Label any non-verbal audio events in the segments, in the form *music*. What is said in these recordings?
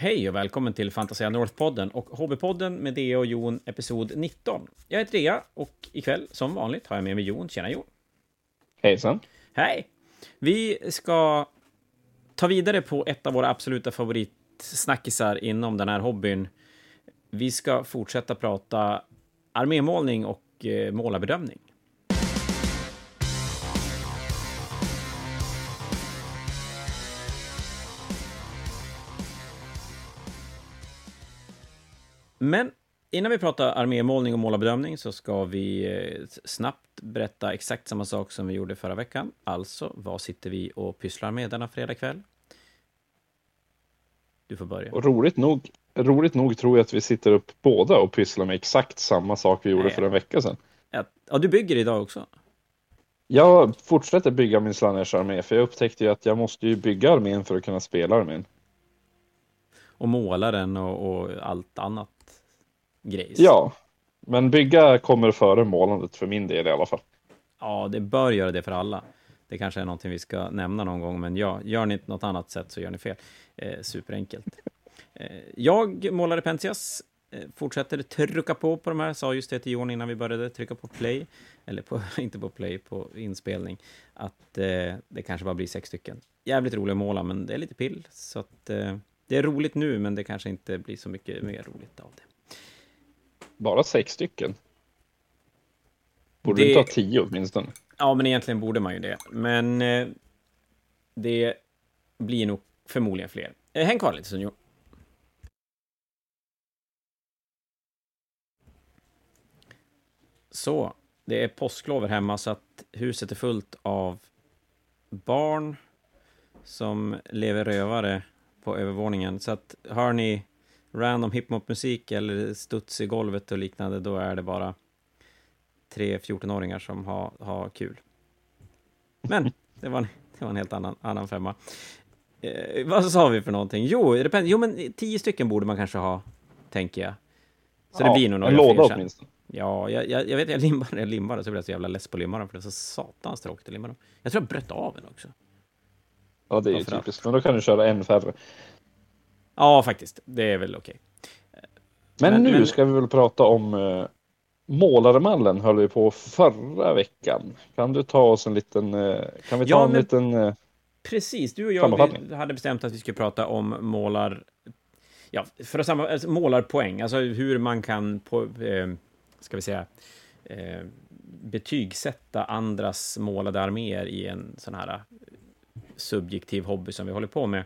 Hej och välkommen till Fantasia North-podden och HB-podden med Dea och Jon, episod 19. Jag heter Dea och ikväll, som vanligt, har jag med mig Jon. Tjena Jon! Hejsan! Hej! Vi ska ta vidare på ett av våra absoluta favoritsnackisar inom den här hobbyn. Vi ska fortsätta prata armémålning och eh, målarbedömning. Men innan vi pratar armémålning och målarbedömning så ska vi eh, snabbt berätta exakt samma sak som vi gjorde förra veckan. Alltså, vad sitter vi och pysslar med denna fredag kväll? Du får börja. Och roligt nog, roligt nog tror jag att vi sitter upp båda och pysslar med exakt samma sak vi gjorde Nej. för en vecka sedan. Ja, ja, du bygger idag också? Jag fortsätter bygga min Slanners armé för jag upptäckte ju att jag måste ju bygga armén för att kunna spela armén. Och måla den och, och allt annat grejs? Ja, men bygga kommer före målandet för min del i alla fall. Ja, det bör göra det för alla. Det kanske är någonting vi ska nämna någon gång, men ja, gör ni något annat sätt så gör ni fel. Eh, superenkelt. Eh, jag målade Pentias, eh, fortsätter trycka på på de här, sa just det till Jon innan vi började trycka på play, eller på, *laughs* inte på play, på inspelning, att eh, det kanske bara blir sex stycken. Jävligt roliga att måla, men det är lite pill, så att eh, det är roligt nu, men det kanske inte blir så mycket mer roligt av det. Bara sex stycken. Borde Det- du inte ha tio åtminstone? Ja, men egentligen borde man ju det. Men eh, det blir nog förmodligen fler. Eh, häng kvar lite, Sunjo. Så, det är påsklov här hemma så att huset är fullt av barn som lever rövare på övervåningen. Så att hör ni random hiphopmusik eller studs i golvet och liknande, då är det bara tre 14-åringar som har, har kul. Men det var en, det var en helt annan, annan femma. Eh, vad sa vi för någonting? Jo, depend- jo, men tio stycken borde man kanske ha, tänker jag. Så det blir nog några en låda sen. åtminstone. Ja, jag, jag, jag vet, jag limmade, jag limmade så blev jag så jävla less på limmaren för det är så satans tråkigt att limma dem. Jag tror jag bröt av en också. Ja, det är ju typiskt. Men då kan du köra en färre. Ja, faktiskt. Det är väl okej. Men, Men- nu men- ska vi väl prata om uh, målarmallen höll vi på förra veckan. Kan du ta oss en liten, eh, kan vi ta Ja, en men- liten, eh, Precis, du och jag hade bestämt att vi skulle prata om målar... Ja, för att samma, alltså målarpoäng, alltså hur man kan, på, eh, ska vi säga, eh, betygsätta andras målade arméer i en sån här eh, subjektiv hobby som vi håller på med.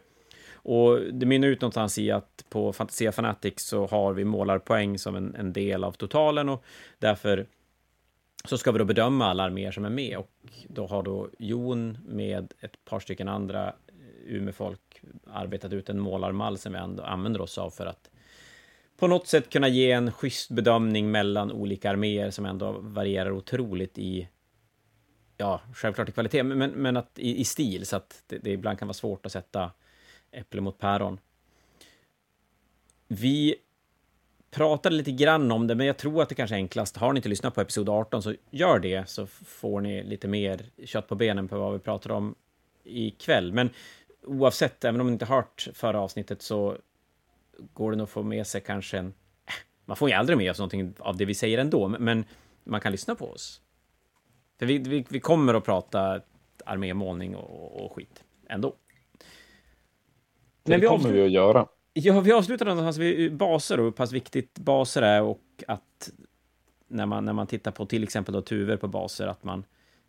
Och det mynnar ut någonstans i att på Fantasia Fanatics så har vi målarpoäng som en, en del av totalen och därför så ska vi då bedöma alla arméer som är med. Och då har då Jon med ett par stycken andra eh, Umeåfolk arbetat ut en målarmall som vi ändå använder oss av för att på något sätt kunna ge en schysst bedömning mellan olika arméer som ändå varierar otroligt i ja, självklart i kvalitet, men, men att i, i stil. Så att det, det ibland kan vara svårt att sätta äpple mot päron. Vi pratade lite grann om det, men jag tror att det kanske är enklast. Har ni inte lyssnat på episod 18 så gör det, så får ni lite mer kött på benen på vad vi pratar om ikväll. Men oavsett, även om ni inte hört förra avsnittet så går det nog att få med sig kanske en... Eh, man får ju aldrig med sig någonting av det vi säger ändå, men man kan lyssna på oss. För vi, vi, vi kommer att prata armémålning och, och skit ändå det Men vi kommer vi att göra. Ja, vi avslutar någonstans vid baser och hur pass viktigt baser är och att när man, när man tittar på till exempel då tuver på baser, att man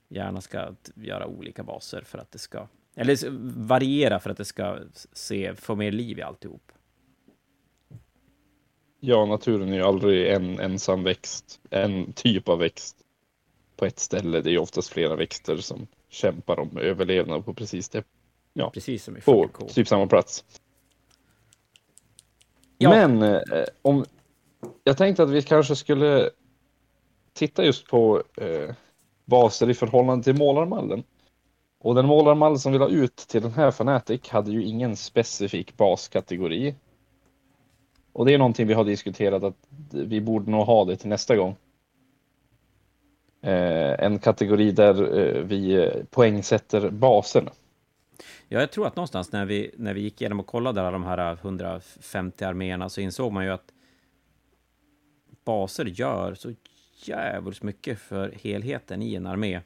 gärna ska göra olika baser för att det ska, eller variera för att det ska se, få mer liv i alltihop. Ja, naturen är ju aldrig en ensam växt, en typ av växt på ett ställe. Det är ju oftast flera växter som kämpar om överlevnad på precis det, Precis som i på 40K. typ samma plats. Ja. Men eh, om jag tänkte att vi kanske skulle titta just på eh, baser i förhållande till målarmallen. Och den målarmall som vi la ut till den här Fanatic hade ju ingen specifik baskategori. Och det är någonting vi har diskuterat att vi borde nog ha det till nästa gång. Eh, en kategori där eh, vi eh, poängsätter baserna. Ja, jag tror att någonstans när vi, när vi gick igenom och kollade alla de här 150 arméerna så insåg man ju att baser gör så jävligt mycket för helheten i en armé.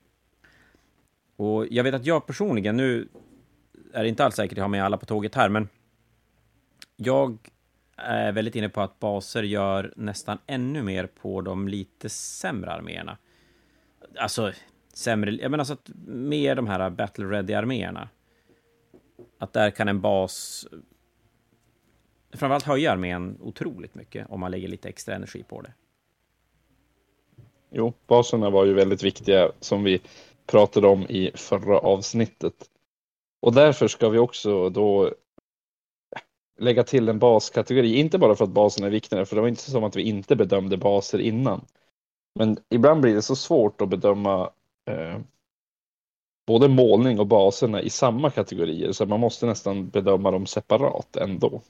Och jag vet att jag personligen, nu är det inte alls säkert att jag har med alla på tåget här, men jag är väldigt inne på att baser gör nästan ännu mer på de lite sämre arméerna. Alltså, sämre, jag menar så att mer de här battle ready-arméerna. Att där kan en bas framförallt höja armén otroligt mycket om man lägger lite extra energi på det. Jo, baserna var ju väldigt viktiga som vi pratade om i förra avsnittet. Och därför ska vi också då lägga till en baskategori. Inte bara för att basen är viktigare, för det var inte som att vi inte bedömde baser innan. Men ibland blir det så svårt att bedöma eh, både målning och baserna i samma kategorier, så man måste nästan bedöma dem separat ändå.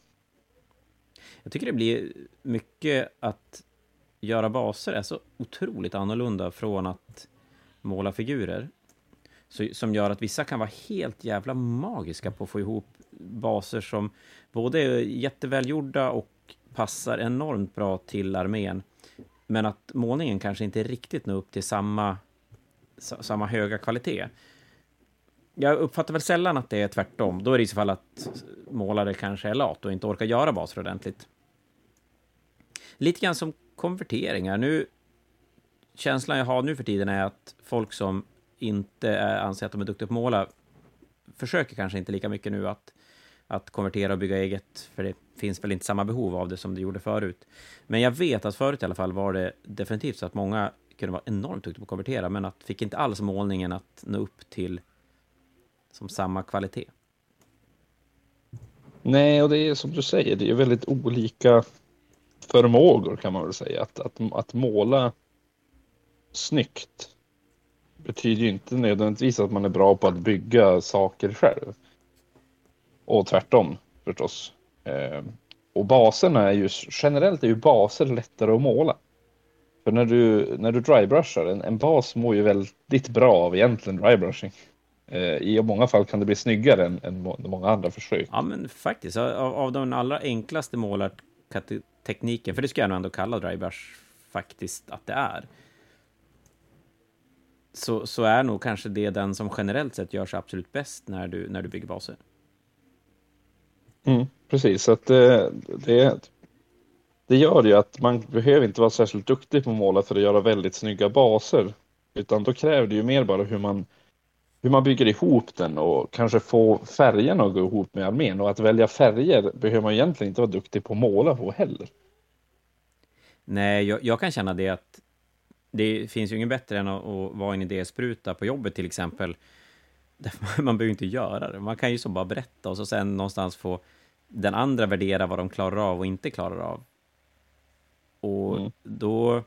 Jag tycker det blir mycket att göra baser är så otroligt annorlunda från att måla figurer. Så, som gör att vissa kan vara helt jävla magiska på att få ihop baser som både är jättevälgjorda och passar enormt bra till armén. Men att målningen kanske inte riktigt når upp till samma, samma höga kvalitet. Jag uppfattar väl sällan att det är tvärtom. Då är det i så fall att målare kanske är lat och inte orkar göra baser ordentligt. Lite grann som konverteringar. Nu, känslan jag har nu för tiden är att folk som inte anser att de är duktiga på att måla försöker kanske inte lika mycket nu att, att konvertera och bygga eget, för det finns väl inte samma behov av det som det gjorde förut. Men jag vet att förut i alla fall var det definitivt så att många kunde vara enormt duktiga på att konvertera, men att fick inte alls målningen att nå upp till som samma kvalitet. Nej, och det är som du säger, det är väldigt olika förmågor kan man väl säga. Att, att, att måla snyggt betyder ju inte nödvändigtvis att man är bra på att bygga saker själv. Och tvärtom förstås. Eh, och baserna är ju generellt är ju baser lättare att måla. För när du, när du drybrushar, en, en bas mår ju väldigt bra av egentligen drybrushing. Eh, I många fall kan det bli snyggare än, än många andra försök. Ja, men faktiskt. Av, av de allra enklaste målartekniken, för det ska jag nog ändå kalla drybrush faktiskt att det är, så, så är nog kanske det den som generellt sett gör sig absolut bäst när du, när du bygger baser. Mm, precis, så att det, det, det gör ju att man behöver inte vara särskilt duktig på att måla för att göra väldigt snygga baser. Utan då kräver det ju mer bara hur man, hur man bygger ihop den och kanske få färgerna att gå ihop med armén. Och att välja färger behöver man egentligen inte vara duktig på att måla på heller. Nej, jag, jag kan känna det att det finns ju ingen bättre än att, att vara en idéspruta på jobbet till exempel. *laughs* Man behöver inte göra det. Man kan ju så bara berätta och så sen någonstans få den andra värdera vad de klarar av och inte klarar av. Och mm. då...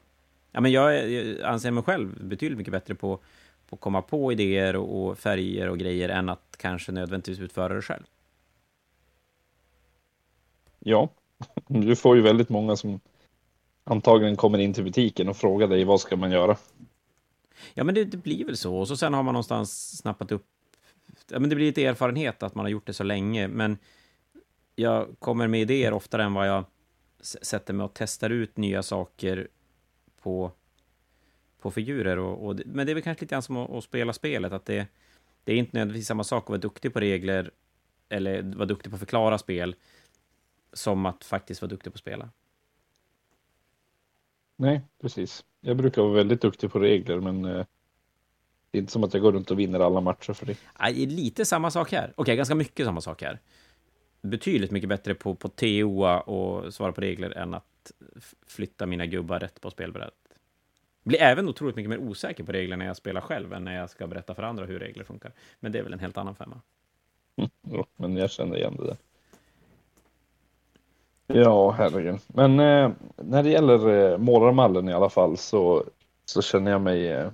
Ja, men jag, jag anser mig själv betydligt mycket bättre på, att komma på idéer och, och färger och grejer än att kanske nödvändigtvis utföra det själv. Ja, *laughs* du får ju väldigt många som antagligen kommer in till butiken och frågar dig vad ska man göra. Ja, men det, det blir väl så. Och så sen har man någonstans snappat upp... Ja, men det blir lite erfarenhet att man har gjort det så länge, men jag kommer med idéer oftare än vad jag sätter mig och testar ut nya saker på, på figurer. Och, och, men det är väl kanske lite grann som att, att spela spelet, att det, det är inte nödvändigtvis samma sak att vara duktig på regler eller vara duktig på att förklara spel som att faktiskt vara duktig på att spela. Nej, precis. Jag brukar vara väldigt duktig på regler, men eh, det är inte som att jag går runt och vinner alla matcher för det. Nej, lite samma sak här. Okej, okay, ganska mycket samma sak här. Betydligt mycket bättre på, på TOA och svara på regler än att flytta mina gubbar rätt på spelbrädet. Blir även otroligt mycket mer osäker på regler när jag spelar själv än när jag ska berätta för andra hur regler funkar. Men det är väl en helt annan femma. Mm, *laughs* jo, men jag känner igen det där. Ja, herregud. Men eh, när det gäller eh, målarmallen i alla fall så, så känner jag mig eh,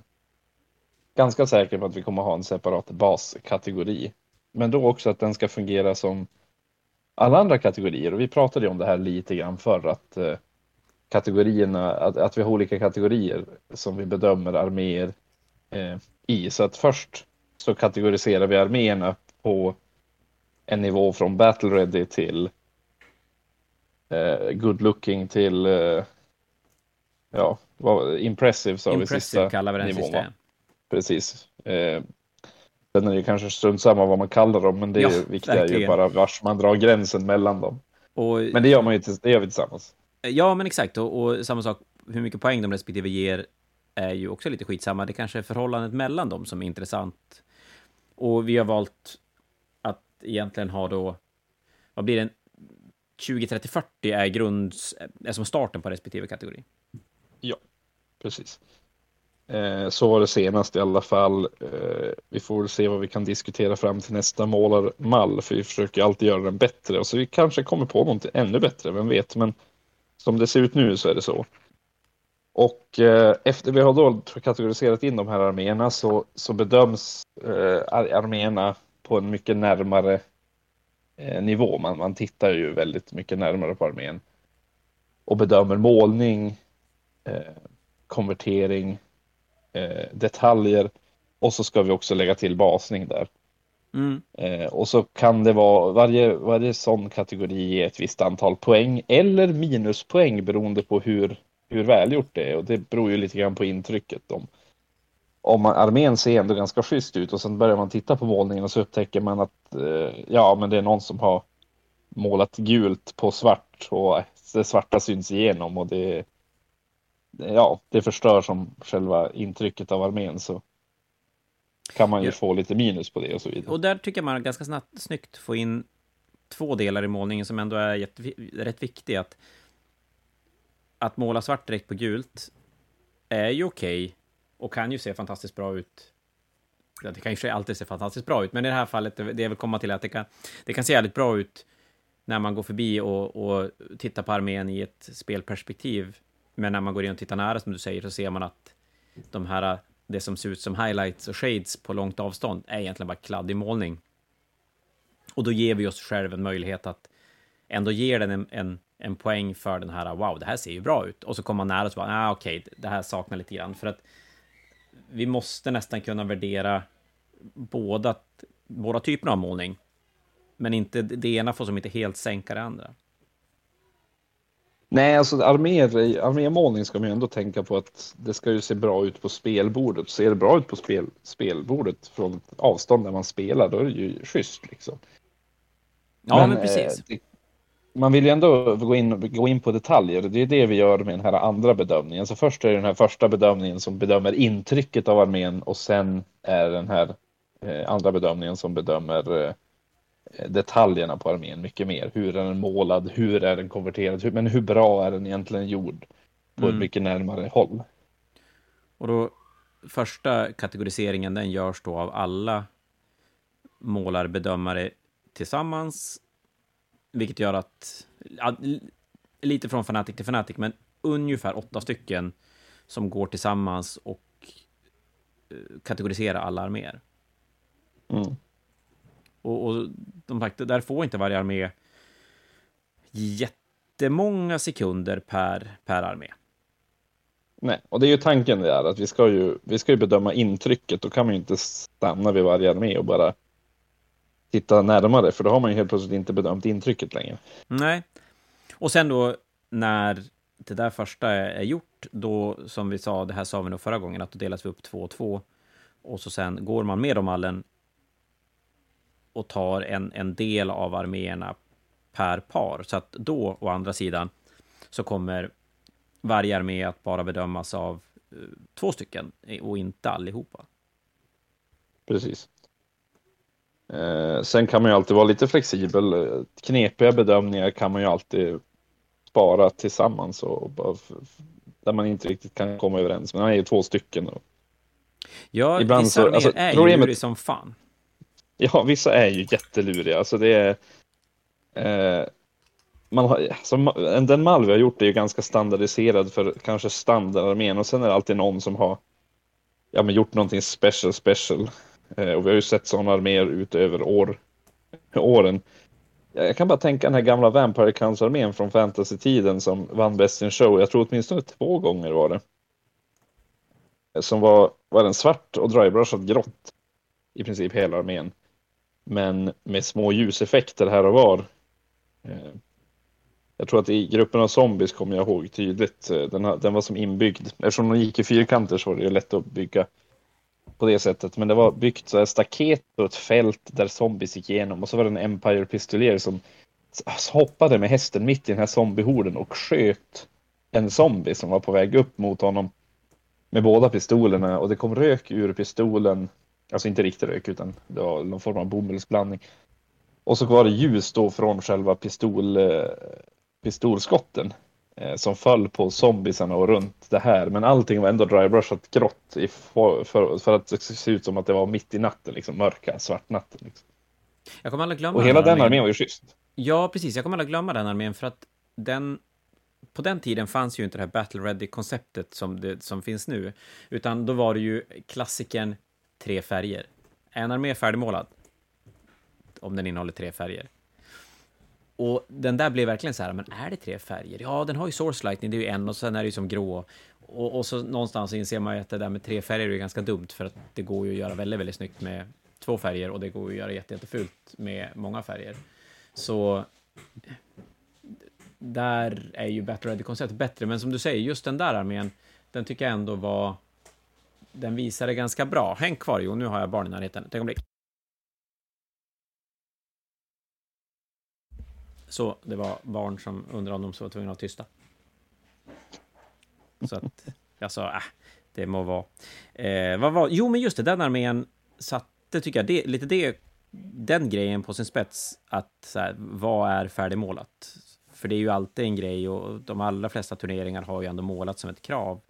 ganska säker på att vi kommer ha en separat baskategori. Men då också att den ska fungera som alla andra kategorier. Och vi pratade ju om det här lite grann förr att eh, kategorierna, att, att vi har olika kategorier som vi bedömer arméer eh, i. Så att först så kategoriserar vi arméerna på en nivå från battle ready till eh, good looking till eh, ja, vad, impressive sa vi sista kallar vi den nivån, sista. Precis. Eh, sen är det kanske strunt samma vad man kallar dem, men det Ja, viktiga är ju bara vars man drar gränsen mellan dem. Och, Men det gör man ju det gör vi tillsammans. Eh, ja, men exakt. Och, och samma sak, hur mycket poäng de respektive ger är ju också lite skitsamma. Det kanske är förhållandet mellan dem som är intressant. Och vi har valt att egentligen ha då, vad blir det, 20, 30, 40 är grunds, är som starten på respektive kategori. Ja, Precis. Eh, så var det senast i alla fall. Eh, vi får väl se vad vi kan diskutera fram till nästa målarmall, för vi försöker alltid göra den bättre och så vi kanske kommer på något ännu bättre, vem vet, men som det ser ut nu så är det så. Och eh, efter vi har då kategoriserat in de här arméerna så, så bedöms eh, arméerna på en mycket närmare eh, nivå. Man, man tittar ju väldigt mycket närmare på armén och bedömer målning, eh, konvertering, eh, detaljer och så ska vi också lägga till basning där. Mm. Eh, och så kan det vara varje, varje sån kategori ge ett visst antal poäng eller minuspoäng beroende på hur, hur välgjort det är och det beror ju lite grann på intrycket. Om, om man, armén ser ändå ganska schysst ut och sen börjar man titta på målningen och så upptäcker man att eh, ja, men det är någon som har målat gult på svart och det svarta syns igenom och det ja, det förstör som själva intrycket av armén så kan man ju Ja. få lite minus på det och så vidare. Och där tycker man ganska snabbt, snyggt få in två delar i målningen som ändå är jätte, rätt viktiga. Att, att måla svart direkt på gult är ju okej och kan ju se fantastiskt bra ut. Ja, det kan ju alltid se fantastiskt bra ut, men i det här fallet, det det jag vill komma till är att det kan, det kan se jävligt bra ut när man går förbi och, och tittar på armén i ett spelperspektiv. Men när man går in och tittar nära, som du säger, så ser man att de här, det som ser ut som highlights och shades på långt avstånd är egentligen bara kladdig målning. Och då ger vi oss själv en möjlighet att ändå ge den en, en, en poäng för den här, wow, det här ser ju bra ut. Och så kommer man nära och så bara, ah, okej, det här saknar lite grann. För att vi måste nästan kunna värdera båda, båda typerna av målning. Men inte, det ena får som inte helt sänka det andra. Nej, alltså armémålning ska man ju ändå tänka på att det ska ju se bra ut på spelbordet. Ser det bra ut på spel, spelbordet från ett avstånd där man spelar, då är det ju schysst liksom. Ja, men, eh, precis. det, man vill ju ändå gå in, gå in på detaljer. Det är det vi gör med den här andra bedömningen. Så först är det den här första bedömningen som bedömer intrycket av armén och sen är den här eh, andra bedömningen som bedömer eh, detaljerna på armén mycket mer. Hur är den målad? Hur är den konverterad? Hur, men hur bra är den egentligen gjord? På Mm. ett mycket närmare håll. Och då, första kategoriseringen, den görs då av alla målarbedömare tillsammans, vilket gör att, lite från fanatic till fanatic, men ungefär åtta stycken som går tillsammans och eh, kategoriserar alla arméer. Mm. Och, och de sagt, där får inte varje armé jättemånga sekunder per, per armé. Nej, och det är ju tanken det är att vi ska ju, vi ska ju bedöma intrycket. Då kan man ju inte stanna vid varje armé och bara titta närmare, för då har man ju helt plötsligt inte bedömt intrycket längre. Nej. Och sen då när det där första är gjort, då som vi sa, det här sa vi nog förra gången, att då delas vi upp två och två. Och så sen går man med om allen och tar en, en del av arméerna per par. Så att då, å andra sidan, så kommer varje armé att bara bedömas av eh, två stycken och inte allihopa. Precis. Eh, sen kan man ju alltid vara lite flexibel. Eh, Knepiga bedömningar kan man ju alltid spara tillsammans och bara där man inte riktigt kan komma överens. Men man är ju två stycken. Och, Ja, Ibland vissa så- alltså, är problemet- som fan ja, vissa är ju jätteluriga. Alltså det är... Eh, man har, alltså, den mall vi har gjort är ju ganska standardiserad för kanske standardarmén och sen är det alltid någon som har ja, men gjort någonting special special. Eh, och vi har ju sett sådana arméer utöver år, åren. Jag kan bara tänka den här gamla Vampire Counts-armén från fantasy-tiden som vann Best in Show. Jag tror åtminstone två gånger var det. Som var, var den svart och drybrushad grått. I princip hela armén men med små ljuseffekter här och var. Eh, jag tror att i gruppen av zombies kommer jag ihåg tydligt. Eh, den, den, den var som inbyggd. Eftersom de gick i fyrkanter så var det ju lätt att bygga på det sättet. Men det var byggt så här staket och ett fält där zombies gick igenom och så var det en Empire pistoler som hoppade med hästen mitt i den här zombiehorden och sköt en zombie som var på väg upp mot honom med båda pistolerna och det kom rök ur pistolen. Alltså inte riktigt rök utan det var någon form av bomullsblandning. Och så var det ljus då från själva pistol, eh, pistolskotten eh, som föll på zombiesarna och runt det här. Men allting var ändå drybrushat grått i, för, för, att det se ut som att det var mitt i natten, liksom mörka, svartnatten. Liksom. Jag kommer aldrig glömma Och hela den armén var ju schysst. Ja, precis. Jag kommer aldrig glömma den armén för att den på den tiden fanns ju inte det här battle ready-konceptet som, det, som finns nu, utan då var det ju klassikern tre färger. En armé färdigmålad, om den innehåller tre färger. Och den där blev verkligen så här, men är det tre färger? Ja, den har ju source lightning, det är ju en och sen är det ju som grå. Och, och så någonstans inser man ju att det där med tre färger är ganska dumt, för att det går ju att göra väldigt, väldigt snyggt med två färger och det går ju att göra jätte, jättefult med många färger. Så där är ju Battle Ready-konceptet bättre, men som du säger, just den där armén, den tycker jag ändå var... Den visade ganska bra. Häng kvar, jo, nu har jag barn i närheten. Ett ögonblick. Så, det var barn som undrade om de så var tvungna att vara tysta. Så att *laughs* jag sa, äh, det må vara. Eh, vad var, jo, men just det, den armén satte, tycker jag, det, lite det, den grejen på sin spets. Att så här, vad är färdigmålat? För det är ju alltid en grej och de allra flesta turneringar har ju ändå målat som ett krav.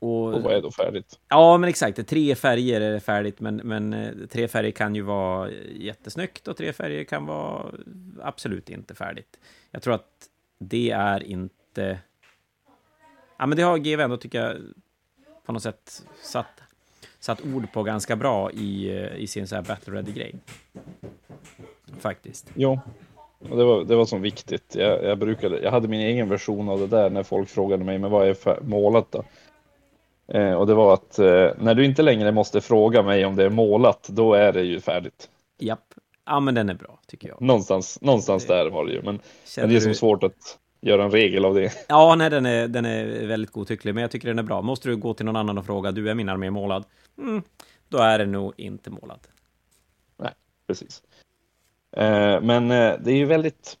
Och, och vad är då färdigt? Ja, men exakt. Tre färger är färdigt, men, men eh, tre färger kan ju vara jättesnyggt och tre färger kan vara absolut inte färdigt. Jag tror att det är inte... Ja, men det har GW ändå, tycker jag, på något sätt satt, satt ord på ganska bra i, eh, i sin så här battle ready-grej. Faktiskt. Ja, det, var, det var så viktigt. Jag, jag, brukade, jag hade min egen version av det där när folk frågade mig, men vad är målat då? Eh, och det var att eh, när du inte längre måste fråga mig om det är målat, då är det ju färdigt. Japp. Ja, men den är bra, tycker jag. Någonstans, någonstans det, där var det ju, men, men det är som svårt att göra en regel av det. Ja, nej, den är, den är väldigt godtycklig, men jag tycker den är bra. Måste du gå till någon annan och fråga, du är min armé målad? Mm, då är den nog inte målad. Nej, precis. Eh, men eh, det är ju väldigt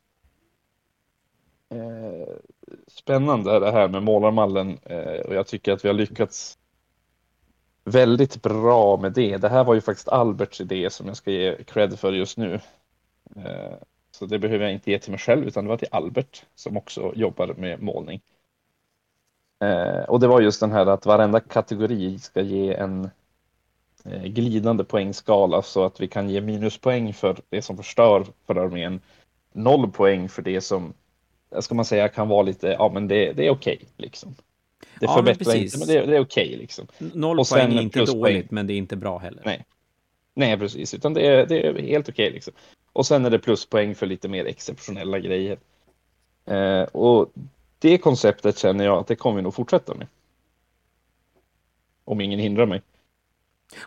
spännande det här med målarmallen eh, och jag tycker att vi har lyckats väldigt bra med det. Det här var ju faktiskt Alberts idé som jag ska ge cred för just nu. Eh, så det behöver jag inte ge till mig själv utan det var till Albert som också jobbar med målning. Eh, och det var just den här att varenda kategori ska ge en Eh, glidande poängskala så att vi kan ge minuspoäng för det som förstör för armén. Noll poäng för det som, ska man säga, kan vara lite, ja men det, det är okej okay, liksom. Det ja, förbättrar inte, men det, det är okej okay, liksom. Noll och poäng är inte dåligt, men det är inte bra heller. Nej, Nej precis, utan det är, det är helt okej okay, liksom. Och sen är det pluspoäng för lite mer exceptionella grejer. Eh, och det konceptet känner jag att det kommer vi nog fortsätta med. Om ingen hindrar mig.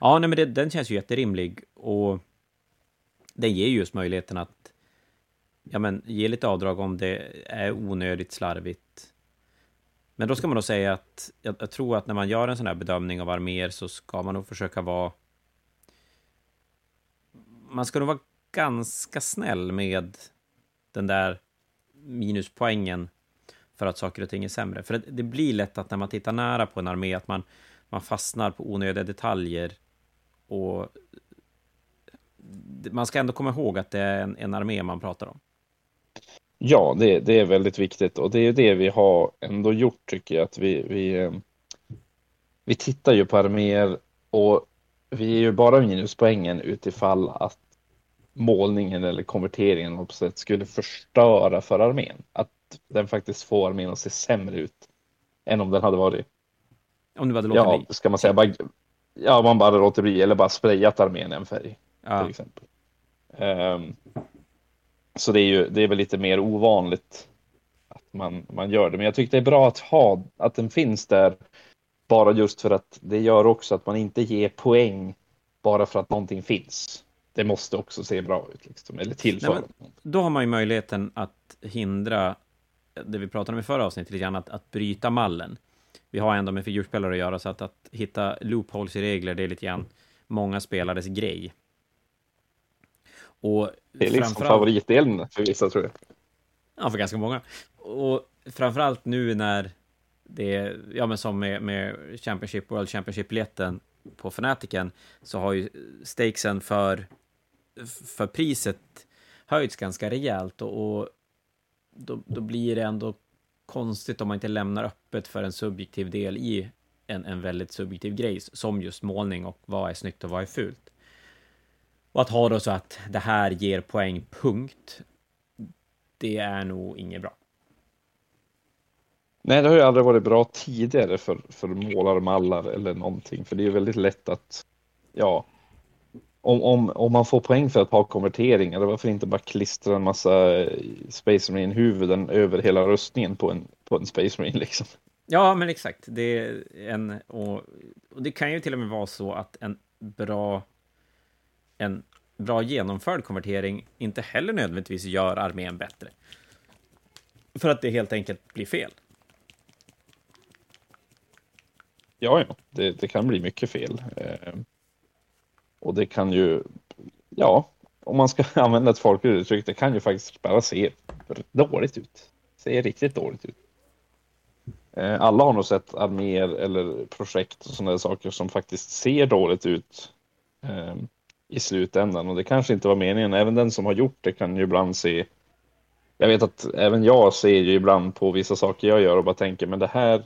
Ja, nej, men det, den känns ju jätterimlig och den ger just möjligheten att ja, men, ge lite avdrag om det är onödigt slarvigt. Men då ska man nog säga att jag, jag, tror att när man gör en sån här bedömning av arméer så ska man nog försöka vara... Man ska nog vara ganska snäll med den där minuspoängen för att saker och ting är sämre. För det blir lätt att när man tittar nära på en armé att man man fastnar på onödiga detaljer och man ska ändå komma ihåg att det är en, en armé man pratar om. Ja, det, det, är väldigt viktigt och det är det vi har ändå gjort tycker jag. Att vi, vi, eh, vi tittar ju på arméer och vi är ju bara minuspoängen utifall att målningen eller konverteringen på sätt skulle förstöra för armén. Att den faktiskt får armén att se sämre ut än om den hade varit om du hade låtit ja, bli? ska man säga. Bara, ja, man bara låter bli eller bara sprayat armén en färg. Ja. Till exempel. Um, så det är ju det är väl lite mer ovanligt att man, man gör det. Men jag tycker det är bra att ha att den finns där. Bara just för att det gör också att man inte ger poäng bara för att någonting finns. Det måste också se bra ut, liksom, eller tillföra. Nej, men, då har man ju möjligheten att hindra det vi pratade om i förra avsnittet, lite grann, att, att bryta mallen. Vi har ändå med figurspelare att göra, så att, att hitta loopholes i regler, det är lite grann många spelares grej. Och det är liksom framförallt... favoritdelen för vissa, tror jag. Ja, för ganska många. Och framförallt nu när det är, ja men som med, med Championship, World Championship-biljetten på Fanatiken, så har ju stakesen för, för priset höjts ganska rejält och, och då, då blir det ändå konstigt om man inte lämnar öppet för en subjektiv del i en, en väldigt subjektiv grej, som just målning och vad är snyggt och vad är fult. Och att ha då så att det här ger poäng, punkt, det är nog inget bra. Nej, det har ju aldrig varit bra tidigare för, för målarmallar eller någonting, för det är väldigt lätt att, ja, om, om, om man får poäng för att ha konverteringar, varför inte bara klistra en massa eh, Space Marine-huvuden över hela rustningen på en, på en Space Marine liksom? Ja, men exakt. Det, är en, och, och det kan ju till och med vara så att en bra, en bra genomförd konvertering inte heller nödvändigtvis gör armén bättre. För att det helt enkelt blir fel. Ja, ja. Det, det kan bli mycket fel. Eh, och det kan ju, ja, om man ska *laughs* använda ett folkligt uttryck, det kan ju faktiskt bara se dåligt ut. Se riktigt dåligt ut. Eh, alla har nog sett arméer eller projekt och sådana saker som faktiskt ser dåligt ut eh, i slutändan och det kanske inte var meningen. Även den som har gjort det kan ju ibland se. Jag vet att även jag ser ju ibland på vissa saker jag gör och bara tänker, men det här,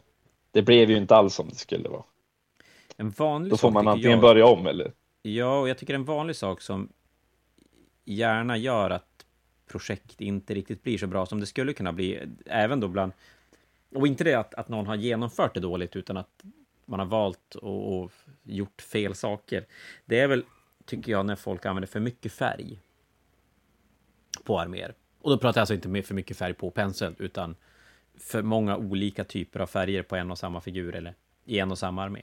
det blev ju inte alls som det skulle vara. En vanlig Då får man antingen jag... börja om eller Ja, och jag tycker en vanlig sak som gärna gör att projekt inte riktigt blir så bra som det skulle kunna bli, även då bland... Och inte det att, att någon har genomfört det dåligt, utan att man har valt och, och gjort fel saker. Det är väl, tycker jag, när folk använder för mycket färg på arméer. Och då pratar jag alltså inte med för mycket färg på pensel, utan för många olika typer av färger på en och samma figur eller i en och samma armé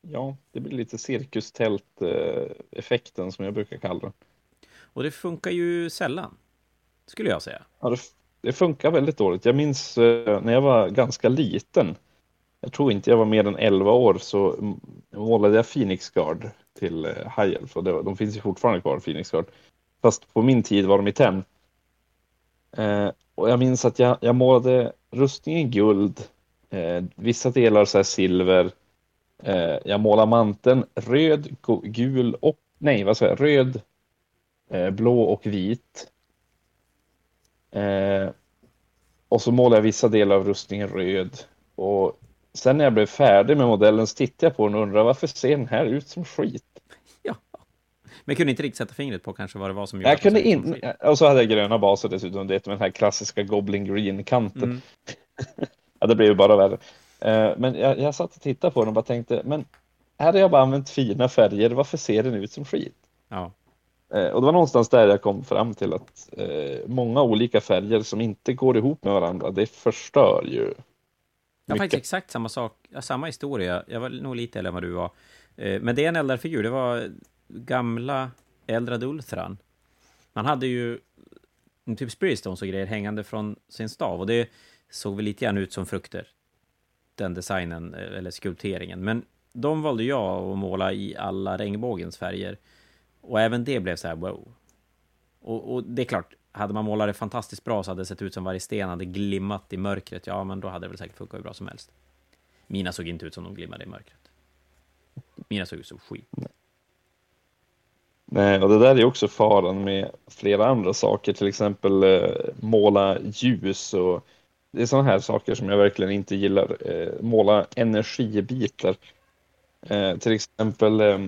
ja, det blir lite cirkustält-effekten som jag brukar kalla det. Och det funkar ju sällan, skulle jag säga. Ja, det, det funkar väldigt dåligt. Jag minns eh, när jag var ganska liten, jag tror inte jag var mer än 11 år, så målade jag Phoenix Guard till eh, High Elf. Och det, de finns ju fortfarande kvar, Phoenix Guard. Fast på min tid var de i tenn. Eh, och jag minns att jag, jag målade rustningen guld, eh, vissa delar så här silver, Eh, jag målade manteln röd, gul och, nej vad säger jag, röd, eh, blå och vit. Eh, och så målade jag vissa delar av rustningen röd. Och sen när jag blev färdig med modellen så tittade jag på den och undrade varför ser den här ut som skit? *laughs* Ja. Men kunde inte riktigt sätta fingret på kanske vad det var som gjorde jag kunde inte. Och så hade jag gröna baser dessutom, det med den här klassiska Goblin Green-kanten. Mm. *laughs* ja, det blev ju bara värre. Eh, men jag, jag satt och tittade på den och bara tänkte, men här har jag bara använt fina färger, varför ser den ut som skit? Ja. Eh, och det var någonstans där jag kom fram till att eh, många olika färger som inte går ihop med varandra, det förstör ju. Jag har faktiskt exakt samma sak, samma historia. Jag var nog lite äldre än vad du var. Men det är en eldarfigur, det var gamla Eldrad Ulthran. Man hade ju typ Spiritstones och grejer hängande från sin stav och det såg väl lite grann ut som frukter den designen, eh, eller skulpteringen. Men de valde jag att måla i alla regnbågens färger. Och även det blev så här wow. Och, och, det är klart, hade man målat det fantastiskt bra så hade det sett ut som varje sten hade glimmat i mörkret. Ja, men då hade det väl säkert funkat hur bra som helst. Mina såg inte ut som de glimmade i mörkret. Mina såg ut som skit. Nej, och det där är också faran med flera andra saker, till exempel eh, måla ljus och det är sådana här saker som jag verkligen inte gillar. Eh, måla energibitar. Eh, till exempel, eh,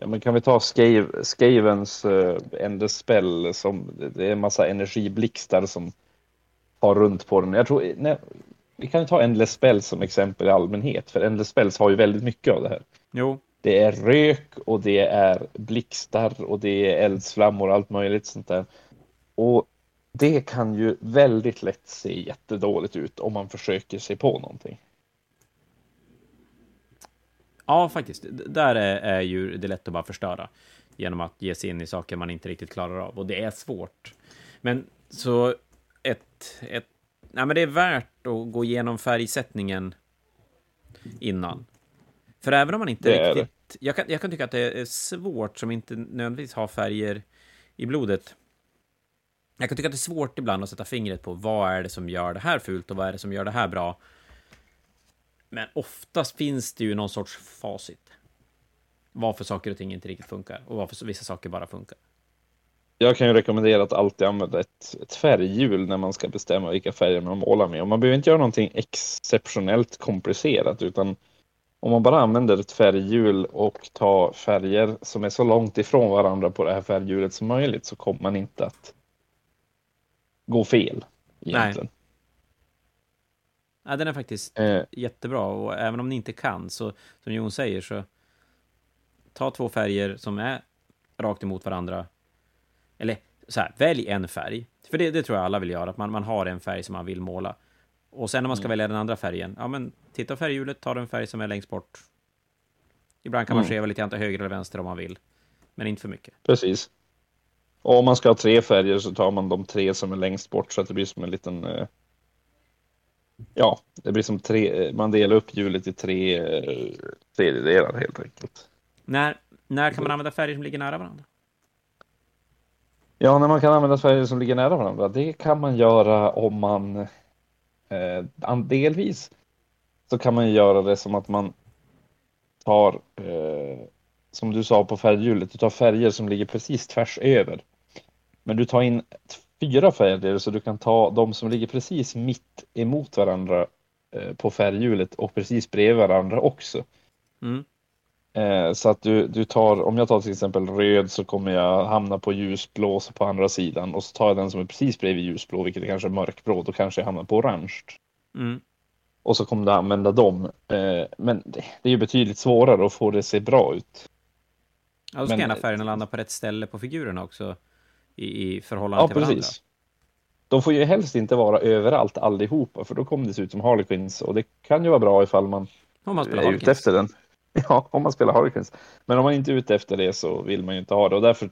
ja, men kan vi ta Scave, Scavens eh, Endespell som det är en massa energiblixtar som har runt på den. Jag tror, nej, vi kan ta Endless Spells som exempel i allmänhet, för Endless Spells har ju väldigt mycket av det här. Jo. Det är rök och det är blixtar och det är eldsflammor och allt möjligt sånt där. Och det kan ju väldigt lätt se jättedåligt ut om man försöker sig på någonting. Ja, faktiskt. Där är, är ju det lätt att bara förstöra genom att ge sig in i saker man inte riktigt klarar av. Och det är svårt. Men så ett... ett nej, men det är värt att gå igenom färgsättningen innan. För även om man inte Det riktigt... Jag kan, jag kan tycka att det är svårt som inte nödvändigtvis har färger i blodet. Jag kan tycka att det är svårt ibland att sätta fingret på vad är det som gör det här fult och vad är det som gör det här bra. Men oftast finns det ju någon sorts facit. Varför saker och ting inte riktigt funkar och varför vissa saker bara funkar. Jag kan ju rekommendera att alltid använda ett, ett färghjul när man ska bestämma vilka färger man målar med. Och man behöver inte göra någonting exceptionellt komplicerat utan om man bara använder ett färghjul och tar färger som är så långt ifrån varandra på det här färghjulet som möjligt så kommer man inte att gå fel egentligen. Ja, den är faktiskt Eh, jättebra och även om ni inte kan så som Jon säger så ta två färger som är rakt emot varandra. Eller så här, välj en färg. För det, det tror jag alla vill göra, att man, man har en färg som man vill måla. Och sen när man ska Mm. välja den andra färgen, ja men titta på färghjulet, ta den färg som är längst bort. Ibland kan man Mm. skeva lite grann till höger eller vänster om man vill. Men inte för mycket. Precis. Och om man ska ha tre färger så tar man de tre som är längst bort så att det blir som en liten eh, Ja, det blir som tre, man delar upp hjulet i tre eh, tredjedelar helt enkelt. När, när kan man använda färger som ligger nära varandra? Ja, när man kan använda färger som ligger nära varandra, det kan man göra om man eh, delvis så kan man göra det som att man tar, eh, som du sa på färghjulet, du tar färger som ligger precis tvärs över. Men du tar in fyra färger så du kan ta de som ligger precis mitt emot varandra eh, på färghjulet och precis bredvid varandra också. Mm. Eh, så att du, du tar, om jag tar till exempel röd så kommer jag hamna på ljusblå på andra sidan och så tar jag den som är precis bredvid ljusblå, vilket är kanske är mörkblå, då kanske jag hamnar på orange. Mm. Och så kommer du använda dem. Eh, men det, det är ju betydligt svårare att få det att se bra ut. Ja, då ska Men- gärna färgerna landa på rätt ställe på figurerna också. I, i förhållande Ja, till varandra. precis. De får ju helst inte vara överallt allihopa, för då kommer det se ut som Harlequins och det kan ju vara bra ifall man Om man spelar är ute efter den. *laughs* Ja, om man spelar Harlequins. Men om man inte är ute efter det så vill man ju inte ha det och därför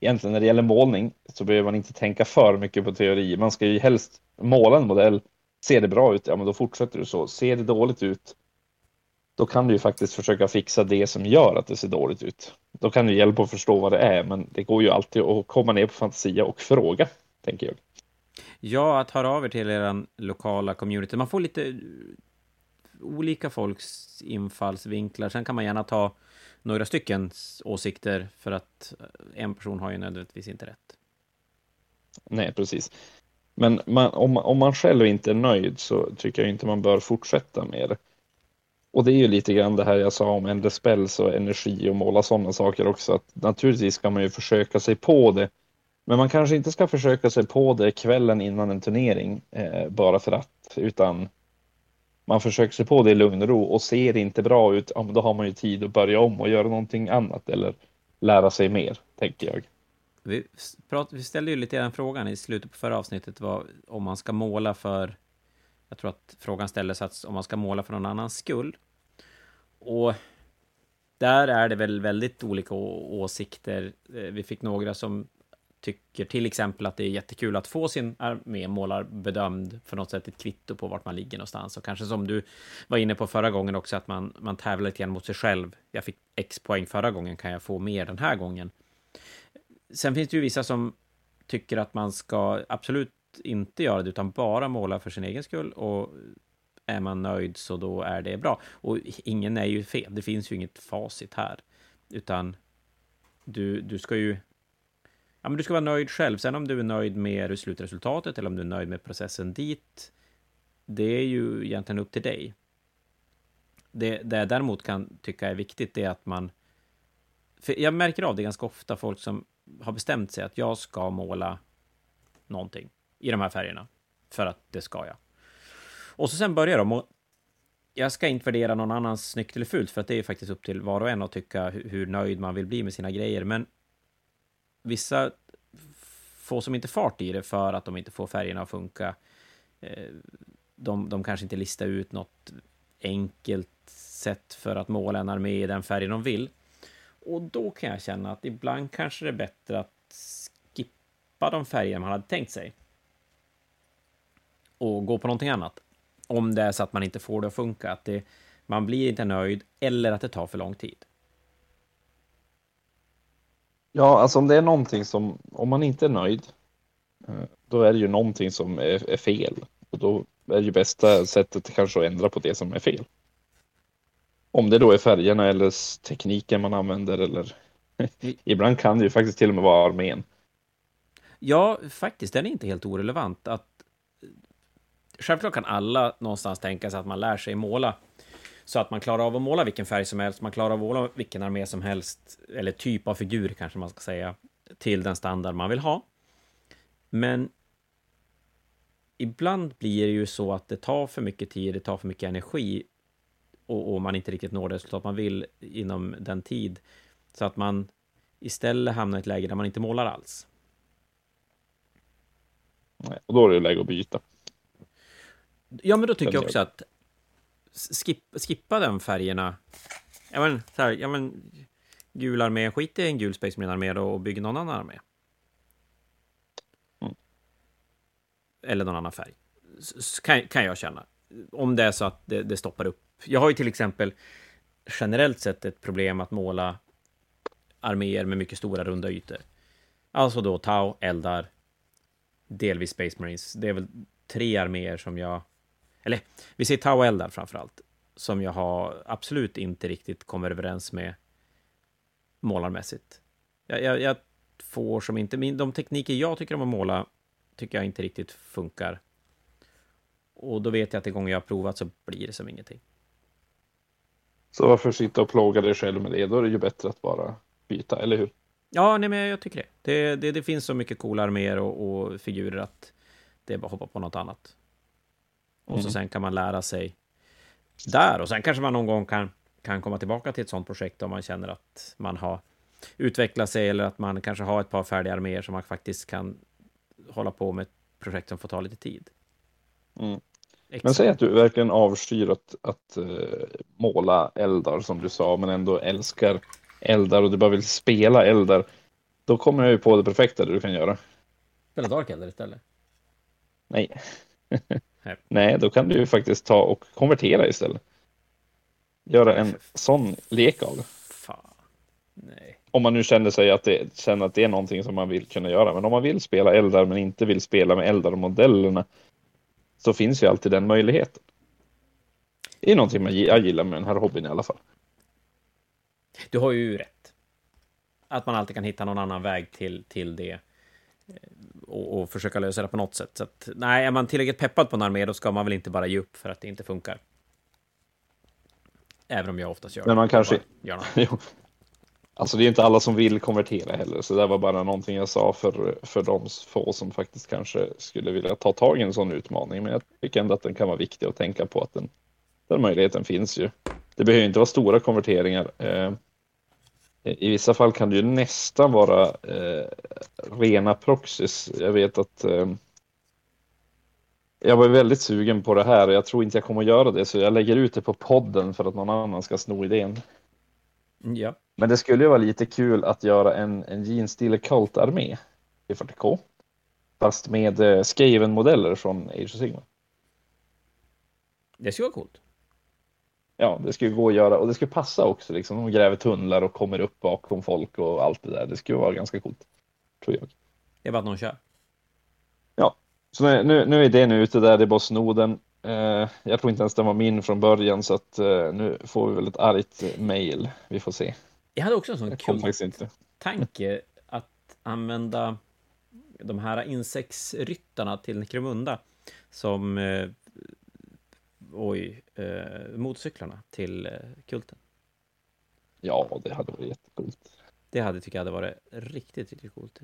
egentligen när det gäller målning så behöver man inte tänka för mycket på teori. Man ska ju helst måla en modell. Ser det bra ut, ja men då fortsätter du så. Ser det dåligt ut, då kan du ju faktiskt försöka fixa det som gör att det ser dåligt ut. Då kan det hjälpa att förstå vad det är, men det går ju alltid att komma ner på Fantasia och fråga, tänker jag. Ja, att höra av er till er lokala community. Man får lite eh, olika folks infallsvinklar. Sen kan man gärna ta några styckens åsikter för att eh, en person har ju nödvändigtvis inte rätt. Nej, precis. Men man, om, om man själv inte är nöjd så tycker jag inte man bör fortsätta med det. Och det är ju lite grann det här jag sa om Endless Spells och energi och måla sådana saker också. Att naturligtvis ska man ju försöka sig på det. Men man kanske inte ska försöka sig på det kvällen innan en turnering eh, bara för att. Utan man försöker sig på det i lugn och ro och ser det inte bra ut, ja, men då har man ju tid att börja om och göra någonting annat eller lära sig mer, tänker jag. Vi, prat, vi ställde ju lite den frågan i slutet på förra avsnittet, vad, om man ska måla för... Jag tror att frågan ställdes att om man ska måla för någon annans skull. Och där är det väl väldigt olika åsikter. Eh, vi fick några som tycker till exempel att det är jättekul att få sin armé målarbedömd för något sätt ett kvitto på vart man ligger någonstans. Och kanske som du var inne på förra gången också, att man, man tävlar lite grann mot sig själv. Jag fick X poäng förra gången, kan jag få mer den här gången? Sen finns det ju vissa som tycker att man ska absolut inte göra det, utan bara måla för sin egen skull. Och är man nöjd så då är det bra. Och ingen är ju fel, det finns ju inget facit här. Utan du, du ska ju... Ja, men du ska vara nöjd själv. Sen om du är nöjd med slutresultatet eller om du är nöjd med processen dit, det är ju egentligen upp till dig. Det, det jag däremot kan tycka är viktigt är att man... För jag märker av det ganska ofta, folk som har bestämt sig att jag ska måla någonting i de här färgerna. För att det ska jag. Och så sen börjar de och jag ska inte värdera någon annans snyggt eller fult, för att det är faktiskt upp till var och en att tycka hur, nöjd man vill bli med sina grejer. Men vissa får som inte fart i det för att de inte får färgerna att funka. Eh, de, de kanske inte listar ut något enkelt sätt för att måla en armé i den färg de vill. Och då kan jag känna att ibland kanske det är bättre att skippa de färger man hade tänkt sig. Och gå på någonting annat. Om det är så att man inte får det att funka, att det, man blir inte nöjd eller att det tar för lång tid. Ja, alltså om det är någonting som, om man inte är nöjd, eh, då är det ju någonting som är, är fel. Och då är ju bästa sättet kanske att ändra på det som är fel. Om det då är färgerna eller tekniken man använder eller *laughs* ibland kan det ju faktiskt till och med vara armén. Ja, faktiskt, den är inte helt orelevant. Att, självklart kan alla någonstans tänka sig att man lär sig måla så att man klarar av att måla vilken färg som helst, man klarar av att måla vilken armé som helst, eller typ av figur kanske man ska säga, till den standard man vill ha. Men ibland blir det ju så att det tar för mycket tid, det tar för mycket energi och, och man inte riktigt når det resultat man vill inom den tid. Så att man istället hamnar i ett läge där man inte målar alls. Och då är det läge att byta. Ja, men då tycker jag också att skip, skippa de färgerna. Ja, men, så här, ja, men gul armé, skit i en gul Space Marine-armé och bygg någon annan armé. Mm. Eller någon annan färg. Kan, kan jag känna. Om det är så att det, det stoppar upp. Jag har ju till exempel generellt sett ett problem att måla arméer med mycket stora runda ytor. Alltså då Tau, Eldar, delvis Space Marines. Det är väl tre arméer som jag eller vi ser Tau Eldar framför allt, som jag har absolut inte riktigt kommer överens med målarmässigt. Jag, jag, jag får som inte, min, de tekniker jag tycker om att måla tycker jag inte riktigt funkar. Och då vet jag att det gånger jag har provat så blir det som ingenting. Så varför sitta och plåga dig själv med det? Då är det ju bättre att bara byta, eller hur? Ja, nej, men jag tycker det. Det, det, det finns så mycket coola arméer och, och, figurer att det är bara att hoppa på något annat. Och mm. så sen kan man lära sig där. Och sen kanske man någon gång kan, kan komma tillbaka till ett sånt projekt om man känner att man har utvecklat sig eller att man kanske har ett par färdiga arméer som man faktiskt kan hålla på med ett projekt som får ta lite tid. Mm. Men säg att du verkligen avskyr att, att uh, måla eldar som du sa, men ändå älskar eldar och du bara vill spela eldar. Då kommer jag ju på det perfekta du kan göra. Spela Dark Eldar istället? Nej. *laughs* Nej, då kan du ju faktiskt ta och konvertera istället. Göra en sån lek av det. Fan. Nej. Om man nu känner sig att det, känner att det är någonting som man vill kunna göra. Men om man vill spela eldar men inte vill spela med eldar-modellerna så finns ju alltid den möjligheten. Det är någonting man, jag gillar med den här hobbyn i alla fall. Du har ju rätt. Att man alltid kan hitta någon annan väg till, till det och, och, försöka lösa det på något sätt. Så att, nej, är man tillräckligt peppad på en armé, då ska man väl inte bara ge upp för att det inte funkar. Även om jag oftast gör Men man kanske... *laughs* jo. Alltså det är inte alla som vill konvertera heller, så det var bara någonting jag sa för, för de få som faktiskt kanske skulle vilja ta tag i en sån utmaning. Men jag tycker ändå att den kan vara viktig att tänka på att den, den möjligheten finns ju. Det behöver inte vara stora konverteringar. I vissa fall kan det ju nästan vara eh, rena proxys. Jag vet att eh, jag var väldigt sugen på det här och jag tror inte jag kommer att göra det så jag lägger ut det på podden för att någon annan ska sno idén. Ja. Men det skulle ju vara lite kul att göra en, en Gene Steeler Cult-armé i 40K. Fast med eh, Skaven-modeller från Age of Sigma. Det skulle vara coolt ja, det skulle gå att göra och det skulle passa också. Liksom. De gräver tunnlar och kommer upp bakom folk och allt det där. Det skulle vara ganska coolt. Tror jag. Det är bara att någon kör. Ja, så nu, nu är den ute där. Det är bara snoden. Eh, jag tror inte ens den var min från början så att eh, nu får vi väl ett argt mail. Vi får se. Jag hade också en sån kul tanke att använda de här insektsryttarna till Necromunda som eh, oj, eh, motorcyklarna till eh, kulten. Ja, det hade varit jättecoolt. Det hade, tycker jag, hade varit riktigt, riktigt coolt.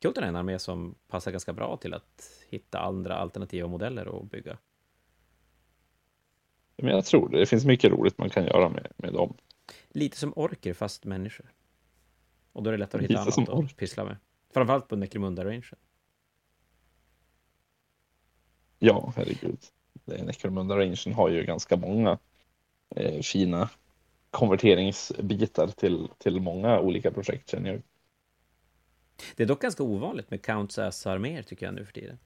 Kulten är en armé som passar ganska bra till att hitta andra alternativa modeller och bygga. Men jag tror det. Det finns mycket roligt man kan göra med, med dem. Lite som orker, fast människor. Och då är det lättare att hitta Lite annat att pyssla med. Framförallt på Necromunda-rangen. Ja, herregud. Necromunda Rangen har ju ganska många eh, fina konverteringsbitar till, till många olika projekt känner jag. Det är dock ganska ovanligt med Counts as arméer tycker jag nu för tiden.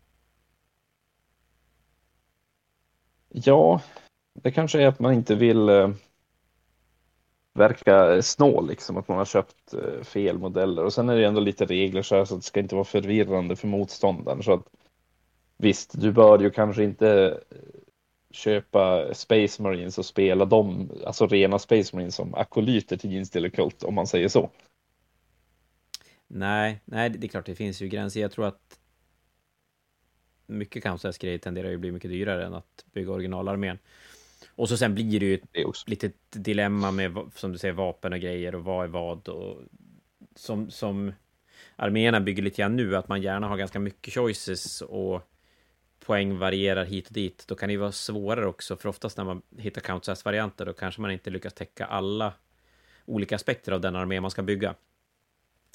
Ja, det kanske är att man inte vill eh, verka snål, liksom att man har köpt eh, fel modeller. Och sen är det ändå lite regler så, här, så att det ska inte vara förvirrande för motståndaren. Så att, visst, du bör ju kanske inte köpa Space Marines och spela dem, alltså rena Space Marines som akolyter till Genestealer Cult, om man säger så. Nej, nej, det är klart det finns ju gränser. Jag tror att mycket Counter-grejer tenderar ju att bli mycket dyrare än att bygga originalarmén. Och så sen blir det ju ett litet dilemma med, som du säger, vapen och grejer och vad är vad och som, som arméerna bygger lite grann nu, att man gärna har ganska mycket choices och poäng varierar hit och dit, då kan det ju vara svårare också, för oftast när man hittar count-varianter, då kanske man inte lyckas täcka alla olika aspekter av den armé man ska bygga.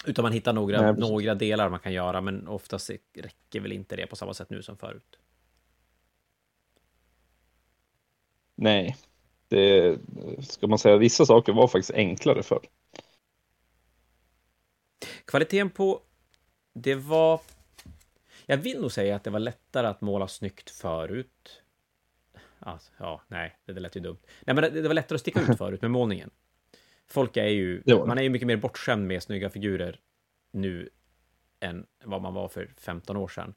Utan man hittar några, Nej, några delar man kan göra, men oftast räcker väl inte det på samma sätt nu som förut. Nej, det ska man säga, vissa saker var faktiskt enklare förr. Kvaliteten på, det var jag vill nog säga att det var lättare att måla snyggt förut. Alltså, ja, nej, det lät ju dumt. Nej, men det, var lättare att sticka ut *laughs* förut med målningen. Folk är ju, man är ju mycket mer bortskämd med snygga figurer nu än vad man var för 15 år sedan.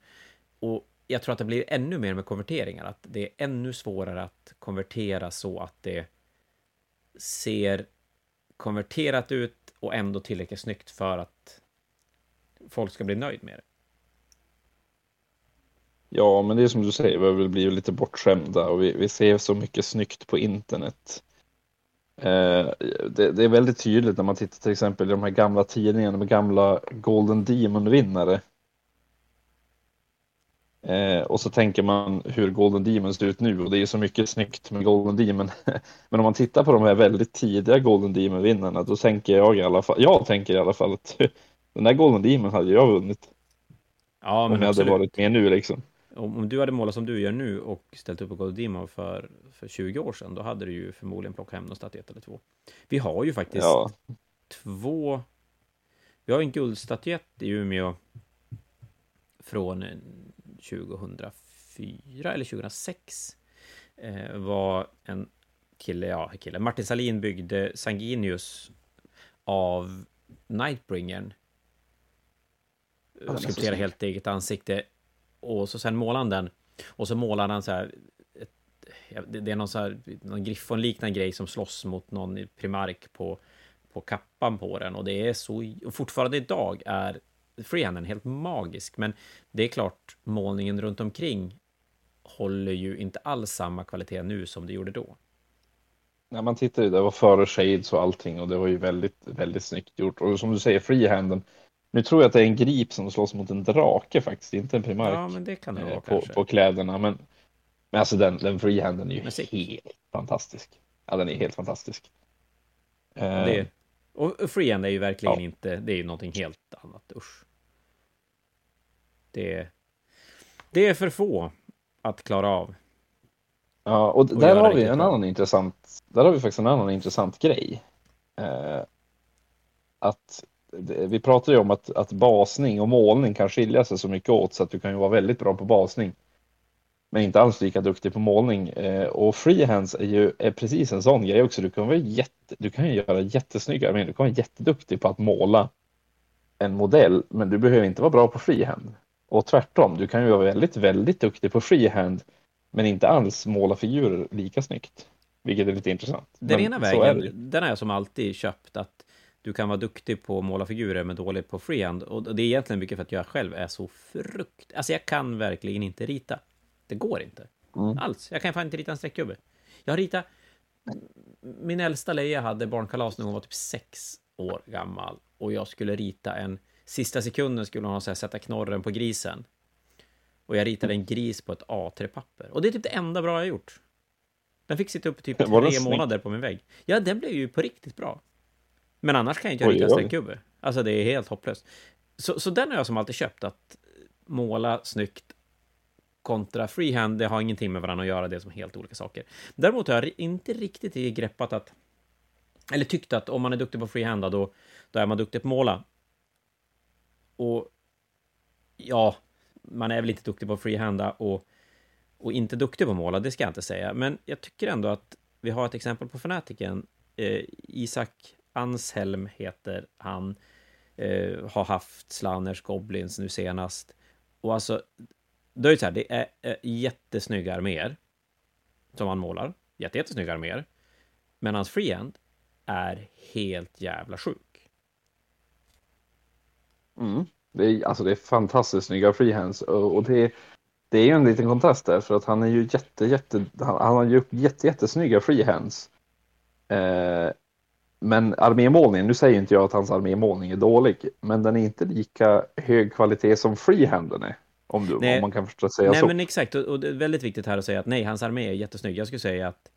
Och jag tror att det blir ännu mer med konverteringar, att det är ännu svårare att konvertera så att det ser konverterat ut och ändå tillräckligt snyggt för att folk ska bli nöjd med det. Ja, men det är som du säger, vi har väl blivit lite bortskämda och vi, vi ser så mycket snyggt på internet. Eh, det, det, är väldigt tydligt när man tittar till exempel i de här gamla tidningarna med gamla Golden Demon-vinnare. Eh, och så tänker man hur Golden Demon ser ut nu och det är så mycket snyggt med Golden Demon. *laughs* Men om man tittar på de här väldigt tidiga Golden Demon-vinnarna då tänker jag i alla fall, jag tänker i alla fall att *laughs* den där Golden Demon hade jag vunnit. Ja, men om jag absolut. hade varit med nu liksom om, du hade målat som du gör nu och ställt upp på Godimo för, för 20 år sedan, då hade du ju förmodligen plockat hem någon statyett eller två. Vi har ju faktiskt ja. två... Vi har en guldstatyett i Umeå från 2004 eller 2006. Eh, var en kille, ja, kille, Martin Salin byggde Sanguinius av Nightbringern. Skulpterade helt eget ansikte och så sen målar han den. Och så målar han så här. Ett, det är någon så här, någon griffonliknande grej som slåss mot någon primark på, på kappan på den. Och det är så, och fortfarande idag är freehanden helt magisk. Men det är klart, målningen runt omkring håller ju inte alls samma kvalitet nu som det gjorde då. När man tittar ju, det var före shades och allting och det var ju väldigt, väldigt snyggt gjort. Och som du säger, freehanden nu tror jag att det är en grip som slåss mot en drake faktiskt, inte en primark. Ja, men det kan det vara eh, på, på kläderna. Men, men alltså den, den freehanden är ju Musik. helt fantastisk. Ja, den är helt fantastisk. Det, och freehand är ju verkligen ja. inte, det är ju någonting helt annat, usch. Det, det är för få att klara av. Ja, och, och där har vi en bra. annan intressant, där har vi faktiskt en annan intressant grej. Eh, att vi pratar ju om att, att basning och målning kan skilja sig så mycket åt så att du kan ju vara väldigt bra på basning. Men inte alls lika duktig på målning. Eh, och freehands är ju är precis en sån grej också. Du kan, vara jätte, du kan ju göra jättesnygga, men du kan vara jätteduktig på att måla en modell, men du behöver inte vara bra på freehand. Och tvärtom, du kan ju vara väldigt, väldigt duktig på freehand, men inte alls måla figurer lika snyggt. Vilket är lite intressant. Den men ena vägen, den har jag som alltid köpt, att du kan vara duktig på att måla figurer men dålig på freehand. Och det är egentligen mycket för att jag själv är så frukt... Alltså jag kan verkligen inte rita. Det går inte. Mm. Alls. Jag kan fan inte rita en streckgubbe. Jag har ritat... Min äldsta Leia hade barnkalas när hon var typ sex år gammal. Och jag skulle rita en... Sista sekunden skulle hon ha sätta knorren på grisen. Och jag ritade en gris på ett A3-papper. Och det är typ det enda bra jag gjort. Den fick sitta uppe typ tre månader på min vägg. Ja, den blev ju på riktigt bra. Men annars kan jag inte rita streckgubbe. Alltså det är helt hopplöst. Så, så den har jag som alltid köpt, att måla snyggt kontra freehand, det har ingenting med varandra att göra, det är som helt olika saker. Däremot har jag inte riktigt greppat att, eller tyckt att om man är duktig på freehand, då, då är man duktig på måla. Och ja, man är väl inte duktig på freehanda och, och inte duktig på måla, det ska jag inte säga. Men jag tycker ändå att vi har ett exempel på fanatiken. Eh, Isak Anshelm heter han. Eh, har haft Slanners Goblins nu senast. Och alltså, då är det så här, det är eh, jättesnygga arméer som han målar. Jätte, jättesnygga arméer. Men hans freehand är helt jävla sjuk. Mm. Det är, alltså det är fantastiskt snygga freehands och, och det, det är ju en liten kontrast där för att han är ju jätte, jätte, han, han har ju jätte, jättesnygga freehands. Eh, men armémålningen, nu säger inte jag att hans armémålning är dålig, men den är inte lika hög kvalitet som freehanden är. Om, du, om man kan förstå säga nej, så. Nej, men exakt. Och, och, det är väldigt viktigt här att säga att nej, hans armé är jättesnygg. Jag skulle säga att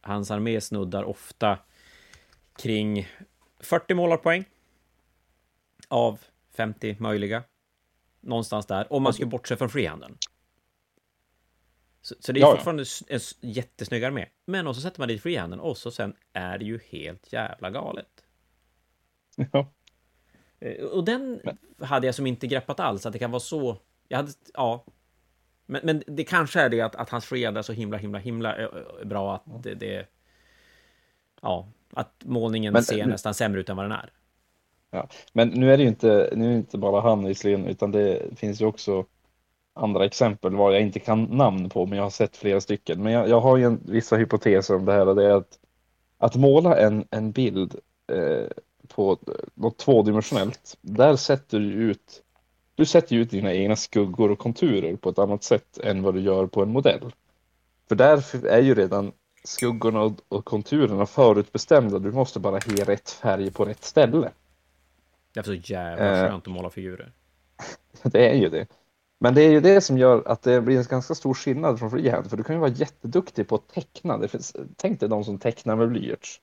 hans armé snuddar ofta kring 40 målarpoäng av 50 möjliga. Någonstans där, om man skulle bortse från freehanden. Så, så, det är ja, fortfarande en jättesnygg armé. Men och så sätter man dit freehanden och så sen är det ju helt jävla galet. Ja. Eh, och den hade jag som inte greppat alls, att det kan vara så... Jag hade, ja. Men, men det kanske är det att, att hans freehand är så himla, himla, himla eh, bra att det... det ja, att målningen men, ser nästan sämre ut än vad den är. Ja. Men nu är det ju inte, nu är det inte bara han visserligen, utan det finns ju också andra exempel var jag inte kan namn på, men jag har sett flera stycken. Men jag, jag har ju en, vissa hypoteser om det här och det är att, att måla en, en bild eh, på något tvådimensionellt, där sätter du ut du sätter ut dina egna skuggor och konturer på ett annat sätt än vad du gör på en modell. För där är ju redan skuggorna och, konturerna förutbestämda. Du måste bara ge rätt färg på rätt ställe. Det är så jävla eh. skönt att måla figurer. *laughs* det är ju det. Men det är ju det som gör att det blir en ganska stor skillnad från freehand. För du kan ju vara jätteduktig på att teckna. Det finns, tänk dig de som tecknar med blyerts.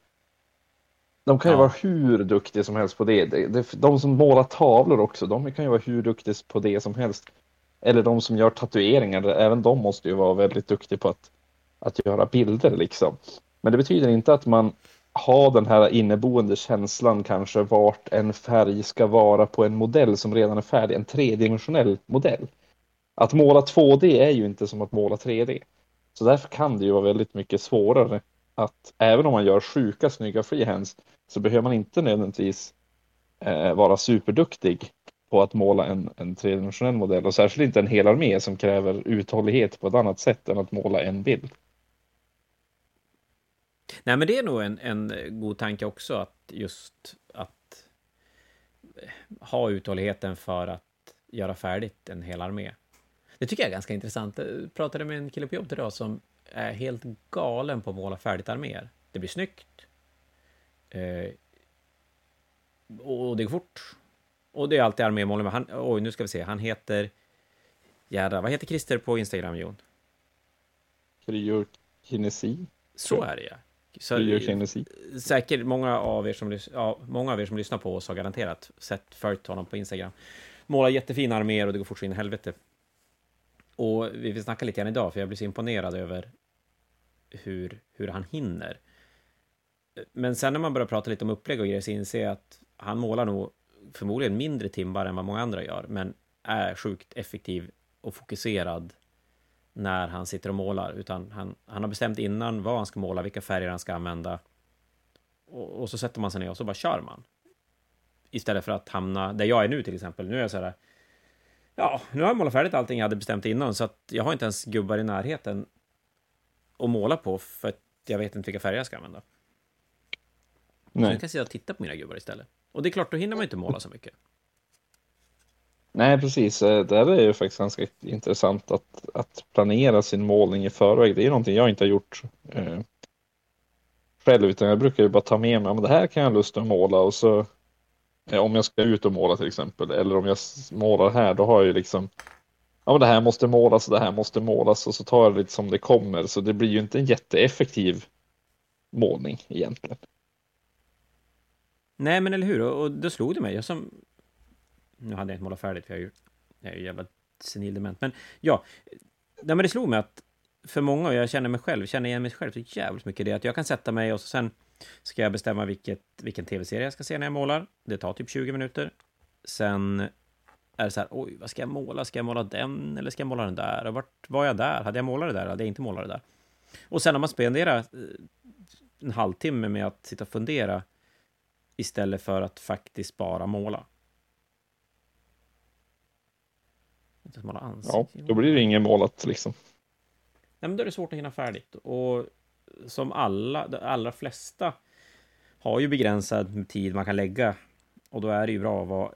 De kan ju ja. vara hur duktiga som helst på det. De som målar tavlor också, de kan ju vara hur duktiga på det som helst. Eller de som gör tatueringar, även de måste ju vara väldigt duktiga på att, att göra bilder liksom. Men det betyder inte att man har den här inneboende känslan kanske vart en färg ska vara på en modell som redan är färdig, en tredimensionell modell. Att måla 2D är ju inte som att måla 3D. Så därför kan det ju vara väldigt mycket svårare att även om man gör sjuka snygga freehands så behöver man inte nödvändigtvis eh, vara superduktig på att måla en, en tredimensionell modell och särskilt inte en hel armé som kräver uthållighet på ett annat sätt än att måla en bild. Nej, men det är nog en, en god tanke också att just att eh, ha uthålligheten för att göra färdigt en hel armé. Det tycker jag är ganska intressant. Jag pratade med en kille på jobbet idag som är helt galen på att måla färdigt arméer. Det blir snyggt. Eh, och det går fort. Och det är alltid armémål. Han, oj, nu ska vi se. Han heter... Jädrar, vad heter Christer på Instagram, Jon? Kryokinesi. Så är det, ja. Så, säkert många av, er som, ja, många av er som lyssnar på oss har garanterat sett följt honom på Instagram. Målar jättefina arméer och det går fort så in i helvete. Och vi vill snacka lite grann idag, för jag blir så imponerad över hur, hur han hinner. Men sen när man börjar prata lite om upplägg och grejer så inser jag att han målar nog förmodligen mindre timmar än vad många andra gör, men är sjukt effektiv och fokuserad när han sitter och målar, utan han, han har bestämt innan vad han ska måla, vilka färger han ska använda. Och, och så sätter man sig ner och så bara kör man. Istället för att hamna där jag är nu till exempel. Nu är jag så här, ja, nu har jag målat färdigt allting jag hade bestämt innan, så att jag har inte ens gubbar i närheten att måla på, för att jag vet inte vilka färger jag ska använda. Nej. Så jag kan sitta och titta på mina gubbar istället. Och det är klart, då hinner man inte måla så mycket. Nej, precis. Eh, det är ju faktiskt ganska intressant att, att planera sin målning i förväg. Det är ju någonting jag inte har gjort eh, själv, utan jag brukar ju bara ta med mig, men det här kan jag ha lust att måla och så Eh, om jag ska ut och måla till exempel, eller om jag målar här, då har jag ju liksom ja, men det här måste målas och det här måste målas och så tar jag det lite som det kommer, så det blir ju inte en jätteeffektiv målning egentligen. Nej, men eller hur? Och då slog det mig. Jag som nu hade jag inte målat färdigt, för jag är ju, jag är ju jävla senildement. Men ja, men det slog mig att för många, och jag känner mig själv, känner igen mig själv så jävligt mycket, det att jag kan sätta mig och så sen ska jag bestämma vilket, vilken tv-serie jag ska se när jag målar. Det tar typ 20 minuter. Sen är det så här, oj, vad ska jag måla? Ska jag måla den eller ska jag måla den där? Och vart var jag där? Hade jag målat det där? Hade jag inte målat det där? Och sen har man spenderat eh, en halvtimme med att sitta och fundera istället för att faktiskt bara måla. Måla Ja, då blir det inget målat liksom. Nej, men då är det svårt att hinna färdigt. Och som alla, de allra flesta har ju begränsad tid man kan lägga. Och då är det ju bra att vara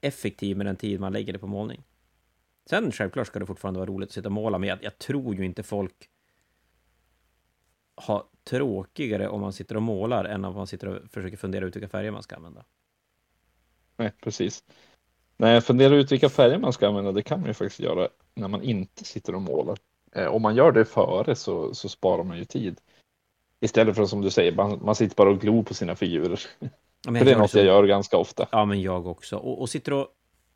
effektiv med den tid man lägger det på målning. Sen självklart ska det fortfarande vara roligt att sitta och måla, men jag, jag tror ju inte folk har tråkigare om man sitter och målar än om man sitter och försöker fundera ut vilka färger man ska använda. Nej, precis. Nej, fundera ut vilka färger man ska använda, det kan man ju faktiskt göra när man inte sitter och målar. Eh, om man gör det före så, så sparar man ju tid. Istället för som du säger, man, man sitter bara och glor på sina figurer. Ja, det är något så- jag gör ganska ofta. Ja, men jag också. Och, och sitter och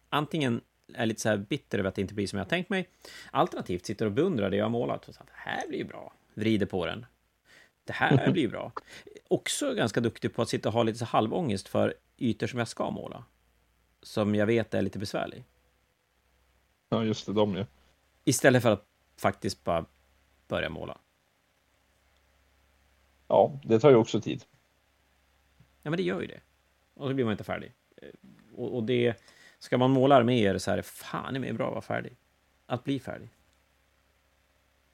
antingen är lite så här bitter över att det inte blir som jag tänkt mig. Alternativt sitter och beundrar det jag har målat. Och så att, det här blir ju bra. Vrider på den. Det här *laughs* blir ju bra. Också ganska duktig på att sitta och ha lite så halvångest för ytor som jag ska måla. Som jag vet är lite besvärlig. Ja, just det, de ju. Istället för att faktiskt bara börja måla. Ja, det tar ju också tid. Ja, men det gör ju det. Och så blir man inte färdig. Eh, Och, och det... Ska man måla mer så är det fan i mig bra att vara färdig. Att bli färdig.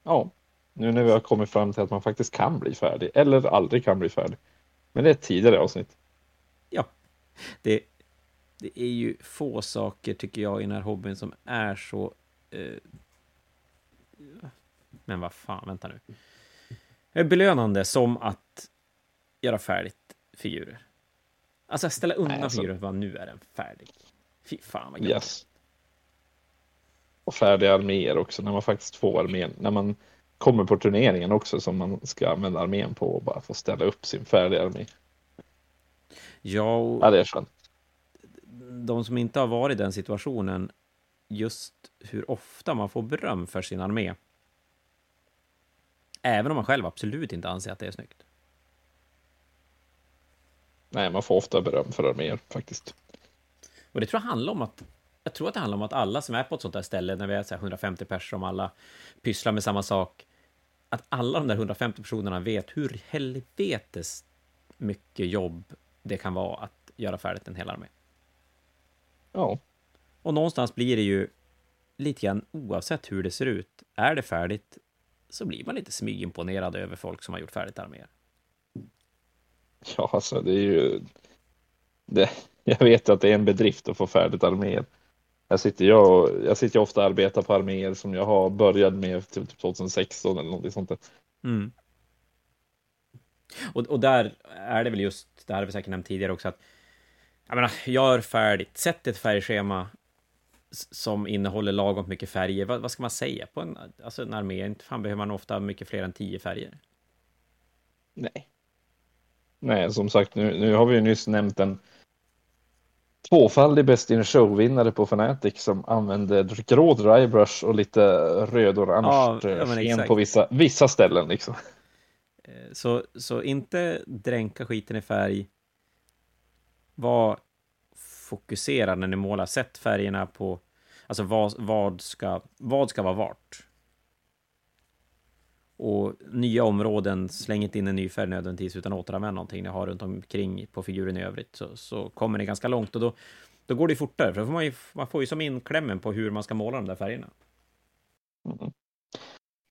Ja, nu när vi har kommit fram till att man faktiskt kan bli färdig, eller aldrig kan bli färdig. Men det är ett tidigare avsnitt. Ja, det, det är ju få saker, tycker jag, i den här hobbyn som är så... Eh, men vad fan, vänta nu. Är belönande som att göra färdigt figurer. Alltså ställa undan Nej, alltså- figurer och bara, nu är den färdig. Fy fan vad gött. Yes. Och färdiga arméer också, när man faktiskt får armén. När man kommer på turneringen också som man ska använda armén på och bara få ställa upp sin färdiga armé. Ja, och Ja, det är skönt. de som inte har varit i den situationen, just hur ofta man får beröm för sin armé. Även om man själv absolut inte anser att det är snyggt. Nej, man får ofta beröm för arméer faktiskt. Och det tror jag handlar om att jag tror att det handlar om att alla som är på ett sånt där ställe, när vi är så här 150 personer, om alla pysslar med samma sak, att alla de där 150 personerna vet hur helvetes mycket jobb det kan vara att göra färdigt en hel armé. Ja, Och någonstans blir det ju lite grann oavsett hur det ser ut. Är det färdigt så blir man lite smygimponerad över folk som har gjort färdigt arméer. ja alltså det är ju... Det, jag vet att det är en bedrift att få färdigt arméer. Jag sitter, jag, jag sitter ju ofta och arbetar på arméer som jag har börjat med typ 2016 eller någonting sånt där. Mm. Och, och där är det väl just, det här har vi säkert nämnt tidigare också, att jag menar, gör färdigt, sätt ett färgschema som innehåller lagom mycket färger. Vad, vad ska man säga på en, alltså en armé? Inte fan behöver man ofta mycket fler än tio färger. Nej. Nej, som sagt, nu, nu har vi ju nyss nämnt en tvåfaldig Best in Show-vinnare på Fnatic som använde grå drybrush och lite röd-orange Ja, eh, på vissa, vissa ställen. Liksom. Eh, Så, så inte dränka skiten i färg. Var fokuserad när ni målar. Sätt färgerna på... Alltså vad, vad, ska, vad ska vara vart? Och nya områden, släng inte in en ny färg nödvändigtvis, utan återanvänd någonting ni har runt omkring på figuren i övrigt, så, så kommer ni ganska långt. Och då, då går det fortare, för då får man, ju, man får ju som inklämmen på hur man ska måla de där färgerna.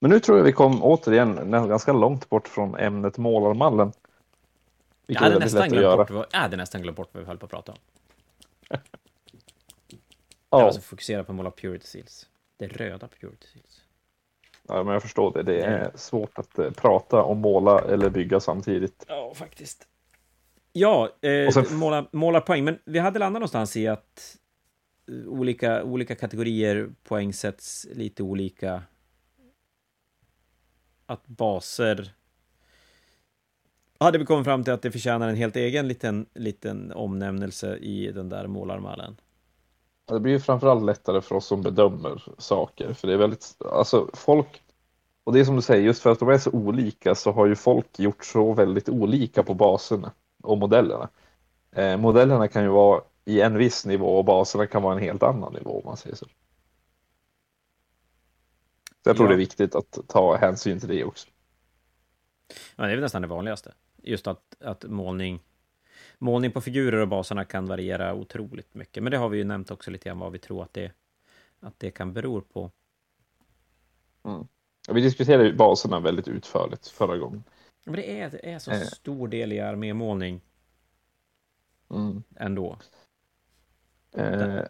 Men nu tror jag vi kom återigen ganska långt bort från ämnet målarmallen. Jag hade, nästan glömt bort, jag hade nästan glömt bort vad vi höll på att prata om. Ja, Alltså fokusera på att måla Purity Seals. Det röda Purity Seals. ja, men jag förstår det. Det är svårt att eh, prata och måla eller bygga samtidigt. Ja, faktiskt. Ja, eh, Och sen- måla, målarpoäng. Men vi hade landat någonstans i att eh, olika, olika kategorier poängsätts lite olika. Att baser... Hade vi kommit fram till att det förtjänar en helt egen liten, liten omnämnelse i den där målarmallen. Det blir ju framförallt lättare för oss som bedömer saker, för det är väldigt, alltså folk, och det är som du säger, just för att de är så olika så har ju folk gjort så väldigt olika på baserna och modellerna. Eh, modellerna kan ju vara i en viss nivå och baserna kan vara en helt annan nivå om man säger så. Så jag tror Ja. det är viktigt att ta hänsyn till det också. Ja, det är väl nästan det vanligaste. Just att, att målning, målning på figurer och baserna kan variera otroligt mycket. Men det har vi ju nämnt också lite grann vad vi tror att det, att det kan bero på. Vi diskuterade baserna väldigt utförligt förra gången. Men det är, det är så Eh. stor del i armémålning Mm. ändå. Eh,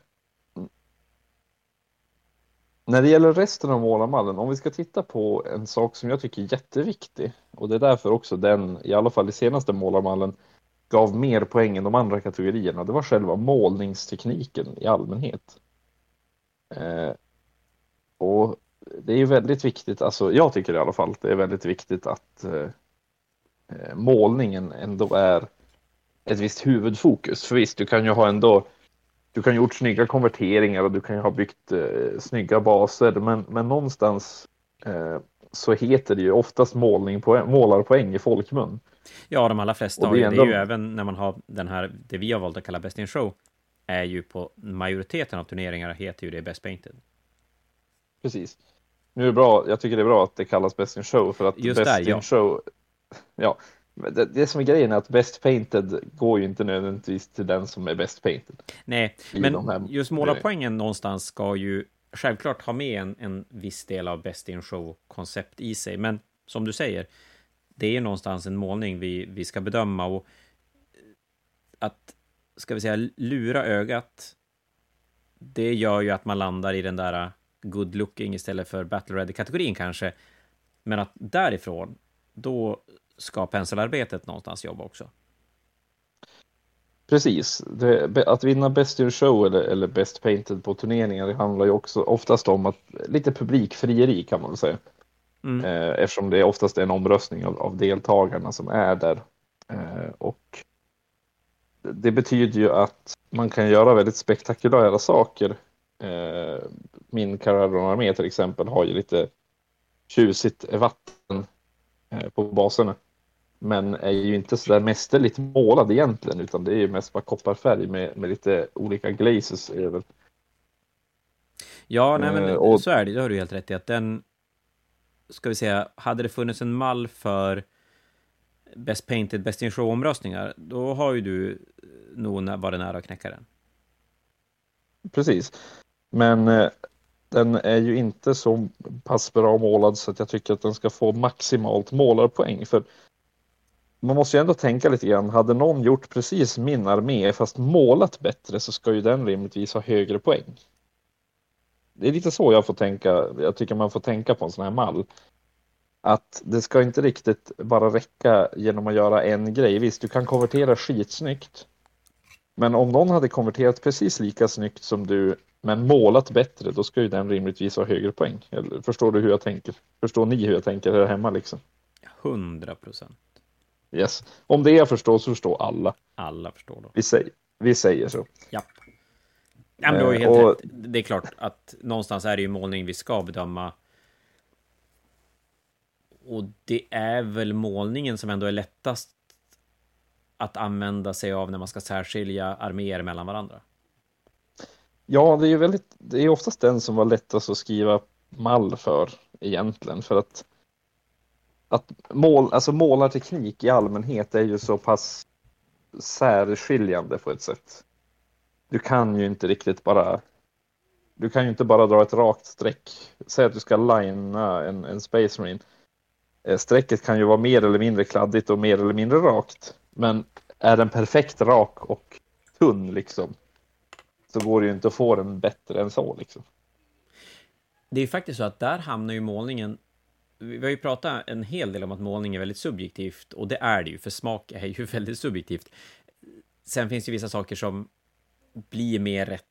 när det gäller resten av målarmallen, om vi ska titta på en sak som jag tycker är jätteviktig och det är därför också den, i alla fall i senaste målarmallen, gav mer poäng än de andra kategorierna. Det var själva målningstekniken i allmänhet. Eh, och det är ju väldigt viktigt, alltså jag tycker i alla fall, det är väldigt viktigt att eh, eh, målningen ändå är ett visst huvudfokus. För visst, du kan ju ha ändå du kan gjort snygga konverteringar och du kan ju ha byggt eh, snygga baser, men, men någonstans eh, så heter det ju oftast målning på, målarpoäng i folkmun. Ja, de allra flesta har ju, är det är ju ändå- även när man har den här, det vi har valt att kalla Best in Show, är ju på majoriteten av turneringar heter ju det Best Painted. Precis. Nu är det bra, jag tycker det är bra att det kallas Best in Show för att Just Best där, in ja. Show, ja, det, det som är grejen är att Best Painted går ju inte nödvändigtvis till den som är Best Painted. Nej, men här- just målarpoängen någonstans ska ju självklart ha med en, en viss del av Best in Show-koncept i sig. Men som du säger, det är någonstans en målning vi, vi ska bedöma och att, ska vi säga, lura ögat, det gör ju att man landar i den där good looking istället för battle ready-kategorin kanske. Men att därifrån, då ska penselarbetet någonstans jobba också. Precis, det, att vinna Best in Show eller, eller Best Painted på turneringar det handlar ju också oftast om att lite publikfrieri kan man väl säga. Mm. Eh, eftersom det är oftast en omröstning av, av deltagarna som är där. Eh, och det betyder ju att man kan göra väldigt spektakulära saker. Eh, min Carraro-armé till exempel har ju lite tjusigt vatten eh, på baserna. Men är ju inte sådär mästerligt målad egentligen utan det är ju mest bara kopparfärg med, med lite olika glazes över. Ja, nej, men Eh, och- så är det. Det har du helt rätt i. Att den, ska vi säga, hade det funnits en mall för Best Painted, Best in Show-omröstningar, då har ju du eh, nog varit nära att knäcka den. Precis. Men eh, den är ju inte så pass bra målad så att jag tycker att den ska få maximalt målarpoäng. För man måste ju ändå tänka lite grann. Hade någon gjort precis min armé fast målat bättre så ska ju den rimligtvis ha högre poäng. Det är lite så jag får tänka. Jag tycker man får tänka på en sån här mall. Att det ska inte riktigt bara räcka genom att göra en grej. Visst, du kan konvertera skitsnyggt. Men om någon hade konverterat precis lika snyggt som du men målat bättre, då ska ju den rimligtvis ha högre poäng. Eller, förstår du hur jag tänker? Förstår ni hur jag tänker här hemma liksom? 100 procent. Yes. Om det jag förstår så förstår alla. Alla förstår då. Vi säger, vi säger så. Japp. Ja, men du har ju Eh, helt och- rätt. Det är klart att någonstans är det ju målning vi ska bedöma. Och det är väl målningen som ändå är lättast att använda sig av när man ska särskilja arméer mellan varandra. Ja, det är ju väldigt, det är oftast den som var lättast att skriva mall för egentligen. För att, att mål, alltså målarteknik i allmänhet är ju så pass särskiljande på ett sätt. Du kan ju inte riktigt bara du kan ju inte bara dra ett rakt streck. Säg att du ska linea en, en Space Marine. Eh, strecket kan ju vara mer eller mindre kladdigt och mer eller mindre rakt. Men är den perfekt rak och tunn liksom så går det ju inte att få den bättre än så liksom. Det är ju faktiskt så att där hamnar ju målningen... Vi har ju pratat en hel del om att målning är väldigt subjektivt, och det är det ju, för smak är ju *laughs* väldigt subjektivt. Sen finns det vissa saker som blir mer rätt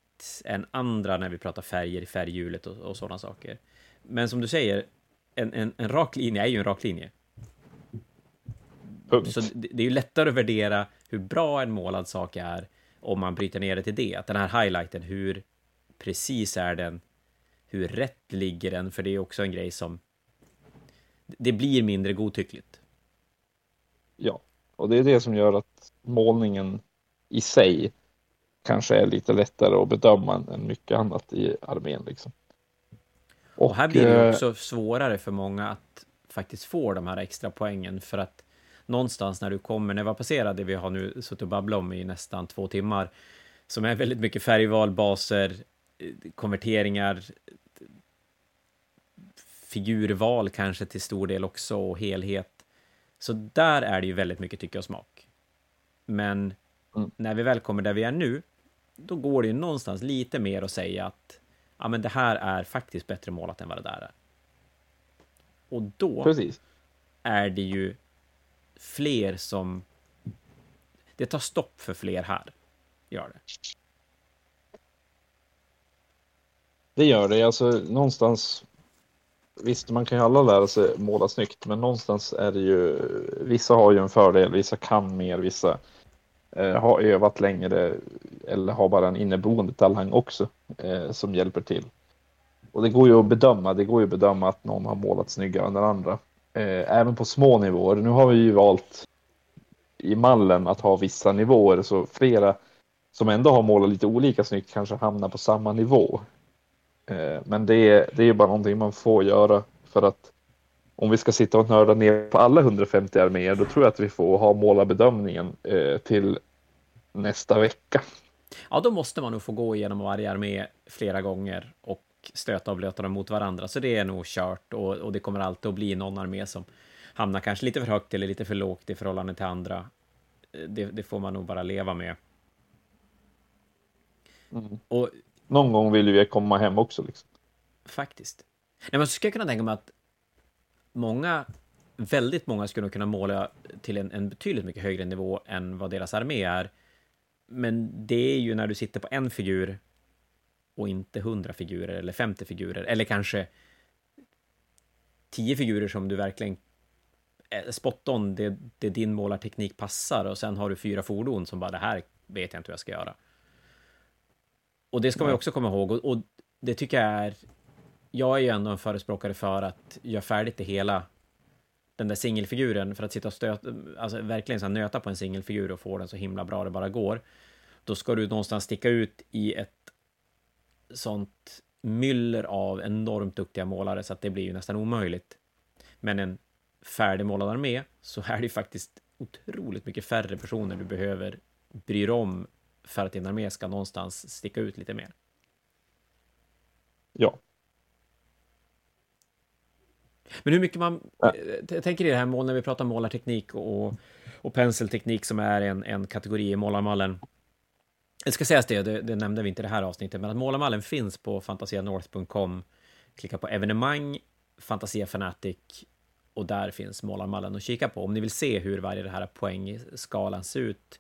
än andra när vi pratar färger i färghjulet och, och sådana saker. Men som du säger, en, en, en rak linje är ju en rak linje. Punkt. Så det, det är ju lättare att värdera hur bra en målad sak är om man bryter ner det till det. Att den här highlighten, hur, precis är den? Hur rätt ligger den? För det är också en grej som... Det blir mindre godtyckligt. Ja, och det är det som gör att målningen i sig kanske är lite lättare att bedöma än mycket annat i armén. Liksom. Och, och här blir det också svårare för många att faktiskt få de här extra poängen för att någonstans när du kommer, när vi har passerat det vi har nu suttit och babblat om i nästan två timmar, som är väldigt mycket färgval, baser, konverteringar, figurval kanske till stor del också och helhet. Så där är det ju väldigt mycket tycke och smak. Men mm. när vi väl kommer där vi är nu, då går det ju någonstans lite mer att säga att ja, men det här är faktiskt bättre målat än vad det där är. Och då Precis. är det ju fler som... Det tar stopp för fler här. Gör det. Det gör det. Alltså någonstans. Visst, man kan ju alla lära sig måla snyggt, men någonstans är det ju. Vissa har ju en fördel, vissa kan mer, vissa eh, har övat längre eller har bara en inneboende talang också eh, som hjälper till. Och det går ju att bedöma. Det går ju att bedöma att någon har målat snyggare än den andra. Eh, även på små nivåer. Nu har vi ju valt i mallen att ha vissa nivåer så flera som ändå har målat lite olika snyggt kanske hamnar på samma nivå. Eh, men det är, det är bara någonting man får göra för att om vi ska sitta och nörda ner på alla 150 arméer då tror jag att vi får ha målarbedömningen eh, till nästa vecka. Ja, då måste man nog få gå igenom varje armé flera gånger och stöta och blöta dem mot varandra. Så det är nog kört och, och det kommer alltid att bli någon armé som hamnar kanske lite för högt eller lite för lågt i förhållande till andra. Det, det får man nog bara leva med. Mm. Och, någon gång vill vi komma hem också. Liksom. Faktiskt. Nej, men så skulle jag kunna tänka mig att många, väldigt många skulle kunna måla till en, en betydligt mycket högre nivå än vad deras armé är. Men det är ju när du sitter på en figur och inte 100 figurer eller 50 figurer eller kanske 10 figurer som du verkligen eh, spot on, det, det din målarteknik passar och sen har du fyra fordon som bara det här vet jag inte hur jag ska göra. Och det ska man också komma ihåg och, och, det tycker jag är jag är ju ändå en förespråkare för att göra färdigt det hela den där singelfiguren för att sitta och stöta, alltså verkligen så nöta på en singelfigur och få den så himla bra det bara går. Då ska du någonstans sticka ut i ett sånt myller av enormt duktiga målare så att det blir ju nästan omöjligt. Men en färdigmålad armé så är det ju faktiskt otroligt mycket färre personer du behöver bry dig om för att din armé ska någonstans sticka ut lite mer. Ja. Men hur mycket man... Ja. Jag tänker i det här mål, när vi pratar målarteknik och, och penselteknik som är en, en kategori i målarmallen. Det ska sägas det, det, det, nämnde vi inte i det här avsnittet, men att målarmallen finns på fantasianorth.com. Klicka på evenemang, Fantasia Fanatic och där finns målarmallen att kika på om ni vill se hur varje det här poängskalan ser ut.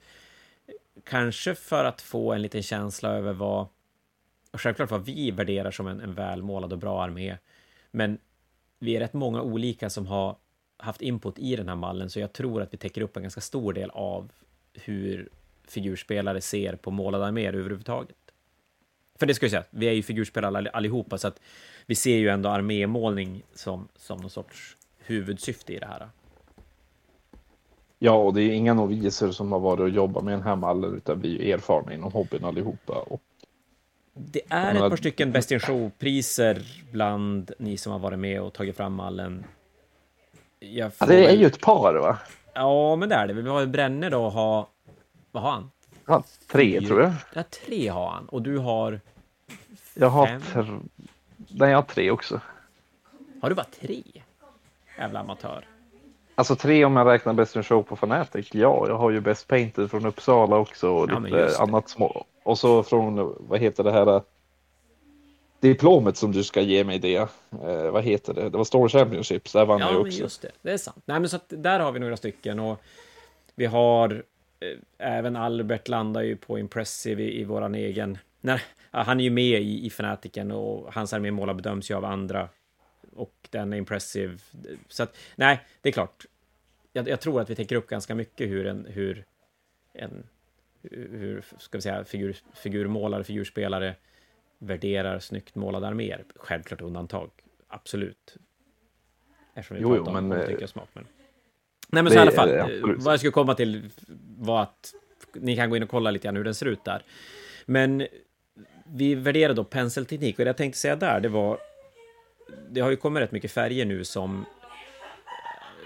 Kanske för att få en liten känsla över vad, och självklart vad vi värderar som en, en välmålad och bra armé. Men vi är rätt många olika som har haft input i den här mallen, så jag tror att vi täcker upp en ganska stor del av hur figurspelare ser på målade arméer överhuvudtaget. För det ska jag säga, vi är ju figurspelare allihopa, så att vi ser ju ändå armémålning som, som någon sorts huvudsyfte i det här. Ja, och det är inga noviser som har varit och jobbat med den här mallen, utan vi är erfarna inom hobbyn allihopa. Och... Det är ett par stycken Best in Show-priser bland ni som har varit med och tagit fram mallen. Ja, det är ju ett par, va? Ja, men det är det. Vi har Bränne då, ha vad har han? Ja, tre Fyra. tror jag. Ja, tre har han. Och du har? Jag har tre. Nej, jag har tre också. Har du bara tre? Jävla amatör. Alltså tre om jag räknar Best in Show på Fanatic. Ja, jag har ju Best Painted från Uppsala också och ja, lite annat små. Och så från, vad heter det här? Diplomet som du ska ge mig det. Eh, vad heter det? Det var Store Championships, där vann ja, jag också. Ja, just det. Det är sant. Nej, men så att där har vi några stycken och vi har Eh, även Albert landar ju på Impressive i, i våran egen... Nej, han är ju med i, i Fanatiken och hans armémålar bedöms ju av andra. Och den är Impressive. Så att, nej, det är klart. Jag, jag tror att vi täcker upp ganska mycket hur en... Hur en hur ska vi säga, figur, figurmålare, figurspelare värderar snyggt målade arméer. Självklart undantag, absolut. Eftersom vi Jo, pratar jo, men, om eh, tycke och smak. Men... Nej, men så i alla fall, absolut. vad jag skulle komma till var att ni kan gå in och kolla lite grann hur den ser ut där. Men vi värderar då penselteknik och det jag tänkte säga där, det var det har ju kommit rätt mycket färger nu som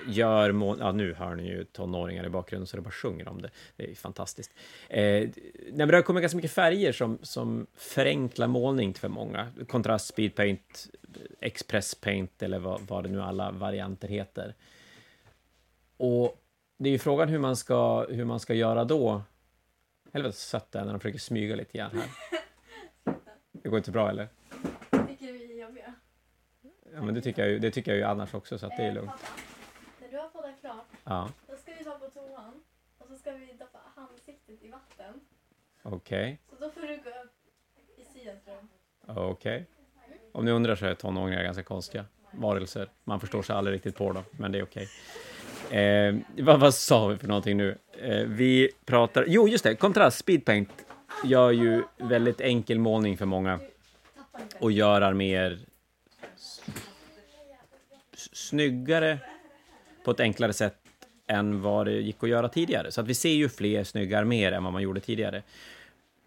gör mål... Ja, nu hör ni ju tonåringar i bakgrunden så det bara sjunger om det. Det är ju fantastiskt. Eh, nej, men det har kommit ganska mycket färger som, som förenklar målning för många. Kontrast, speed paint, express paint eller vad, vad det nu alla varianter heter. Och det är ju frågan hur man ska, hur man ska göra då. Helvete så sött det är när de försöker smyga lite grann här. *laughs* Det går inte bra eller? tycker vi är jobbiga. Ja, men det tycker jag ju, det tycker jag ju annars också, så att det är Eh, lugnt. när du har poddat klart, Ja, då ska vi ta på toan och så ska vi doppa ansiktet i vatten. okej. Så då får du gå upp i Sias rum. Okej. Om ni undrar så är tonåringar ganska konstiga varelser. Man förstår sig aldrig riktigt på dem, men det är okej. Eh, vad, vad sa vi för någonting nu? Eh, vi pratar... Jo, just det. Kontrast, speedpaint gör ju väldigt enkel målning för många och gör arméer snyggare på ett enklare sätt än vad det gick att göra tidigare. Så att vi ser ju fler snygga arméer än vad man gjorde tidigare.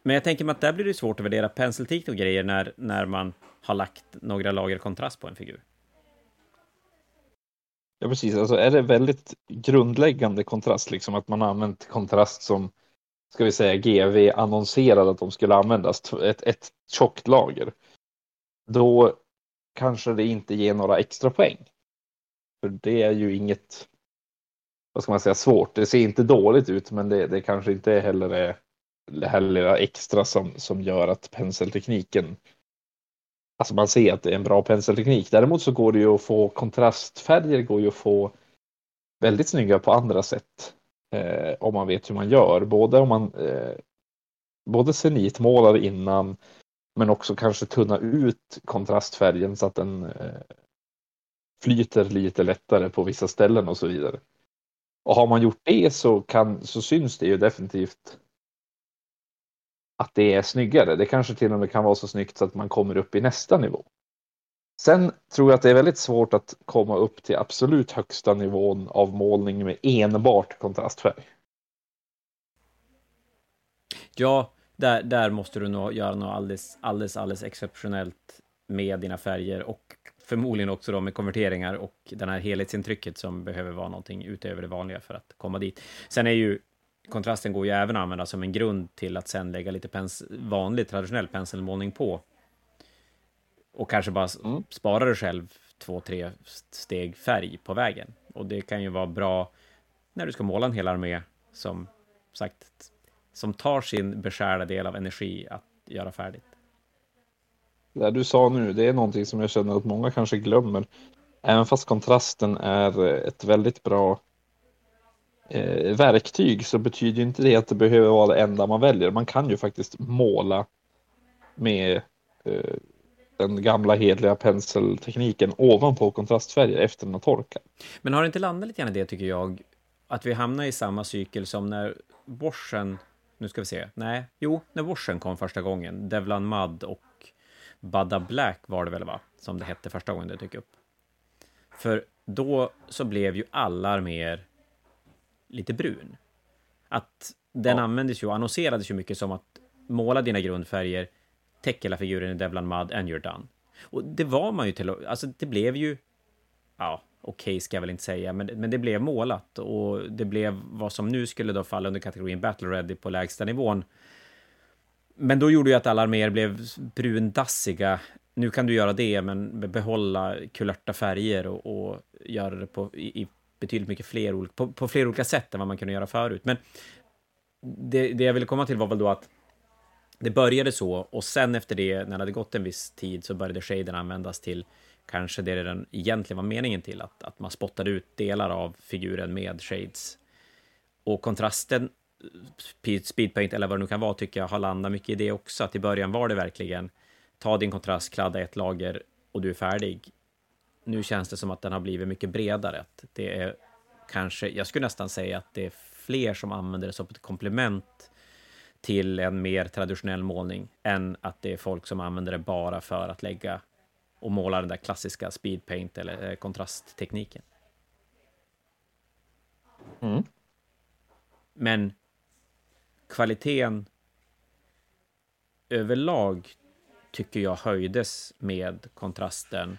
Men jag tänker mig att där blir det svårt att värdera penseltik och grejer när, när man har lagt några lager kontrast på en figur. Ja precis, alltså är det väldigt grundläggande kontrast, liksom att man har använt kontrast som, ska vi säga, GV annonserade att de skulle användas, ett, ett tjockt lager. Då kanske det inte ger några extra poäng. För det är ju inget, vad ska man säga, svårt. Det ser inte dåligt ut, men det, det kanske inte heller är det här lilla extra som, som gör att penseltekniken Alltså man ser att det är en bra penselteknik. Däremot så går det ju att få kontrastfärger, går ju att få väldigt snygga på andra sätt. Eh, om man vet hur man gör. Både om man eh, både zenitmålar innan men också kanske tunna ut kontrastfärgen så att den eh, flyter lite lättare på vissa ställen och så vidare. Och har man gjort det så, kan, så syns det ju definitivt att det är snyggare. Det kanske till och med kan vara så snyggt så att man kommer upp i nästa nivå. Sen tror jag att det är väldigt svårt att komma upp till absolut högsta nivån av målning med enbart kontrastfärg. Ja, där, där måste du nog göra något alldeles, alldeles, alldeles exceptionellt med dina färger och förmodligen också då med konverteringar och den här helhetsintrycket som behöver vara någonting utöver det vanliga för att komma dit. Sen är ju kontrasten går ju även att använda som en grund till att sen lägga lite pens vanlig traditionell penselmålning på. Och kanske bara Mm. spara dig själv två, tre steg färg på vägen. Och det kan ju vara bra när du ska måla en hel armé som sagt som tar sin beskärda del av energi att göra färdigt. Det du sa nu, det är någonting som jag känner att många kanske glömmer. Även fast kontrasten är ett väldigt bra eh, verktyg så betyder inte det att det behöver vara det enda man väljer. Man kan ju faktiskt måla med eh, den gamla hedliga penseltekniken ovanpå kontrastfärger efter den har torkat. Men har det inte landat lite grann i det, tycker jag, att vi hamnar i samma cykel som när Borsen, nu ska vi se, nej, jo, när Borsen kom första gången, Devlan Mud och Badda Black var det väl, va? Som det hette första gången det dök upp. För då så blev ju alla arméer lite brun. Att den Ja. användes ju och annonserades ju mycket som att måla dina grundfärger, täck hela figuren i Devlan Mud and you're done. Och det var man ju till alltså det blev ju, ja, okej ska jag väl inte säga, men, men det blev målat och det blev vad som nu skulle då falla under kategorin Battle Ready på lägsta nivån. Men då gjorde ju att alla arméer blev brundassiga. Nu kan du göra det, men behålla kulörta färger och, och göra det på, i, i betydligt mycket fler, olika- på, på fler olika sätt än vad man kunde göra förut. Men det, det jag ville komma till var väl då att det började så och sen efter det, när det hade gått en viss tid, så började shaden användas till kanske det den egentligen var meningen till, att, att man spottade ut delar av figuren med shades. Och kontrasten, speedpaint eller vad det nu kan vara, tycker jag har landat mycket i det också. Att i början var det verkligen, ta din kontrast, kladda ett lager och du är färdig. Nu känns det som att den har blivit mycket bredare. Det är kanske, jag skulle nästan säga att det är fler som använder det som ett komplement till en mer traditionell målning än att det är folk som använder det bara för att lägga och måla den där klassiska speedpaint eller eh, kontrasttekniken. Mm. Men kvaliteten överlag tycker jag höjdes med kontrasten.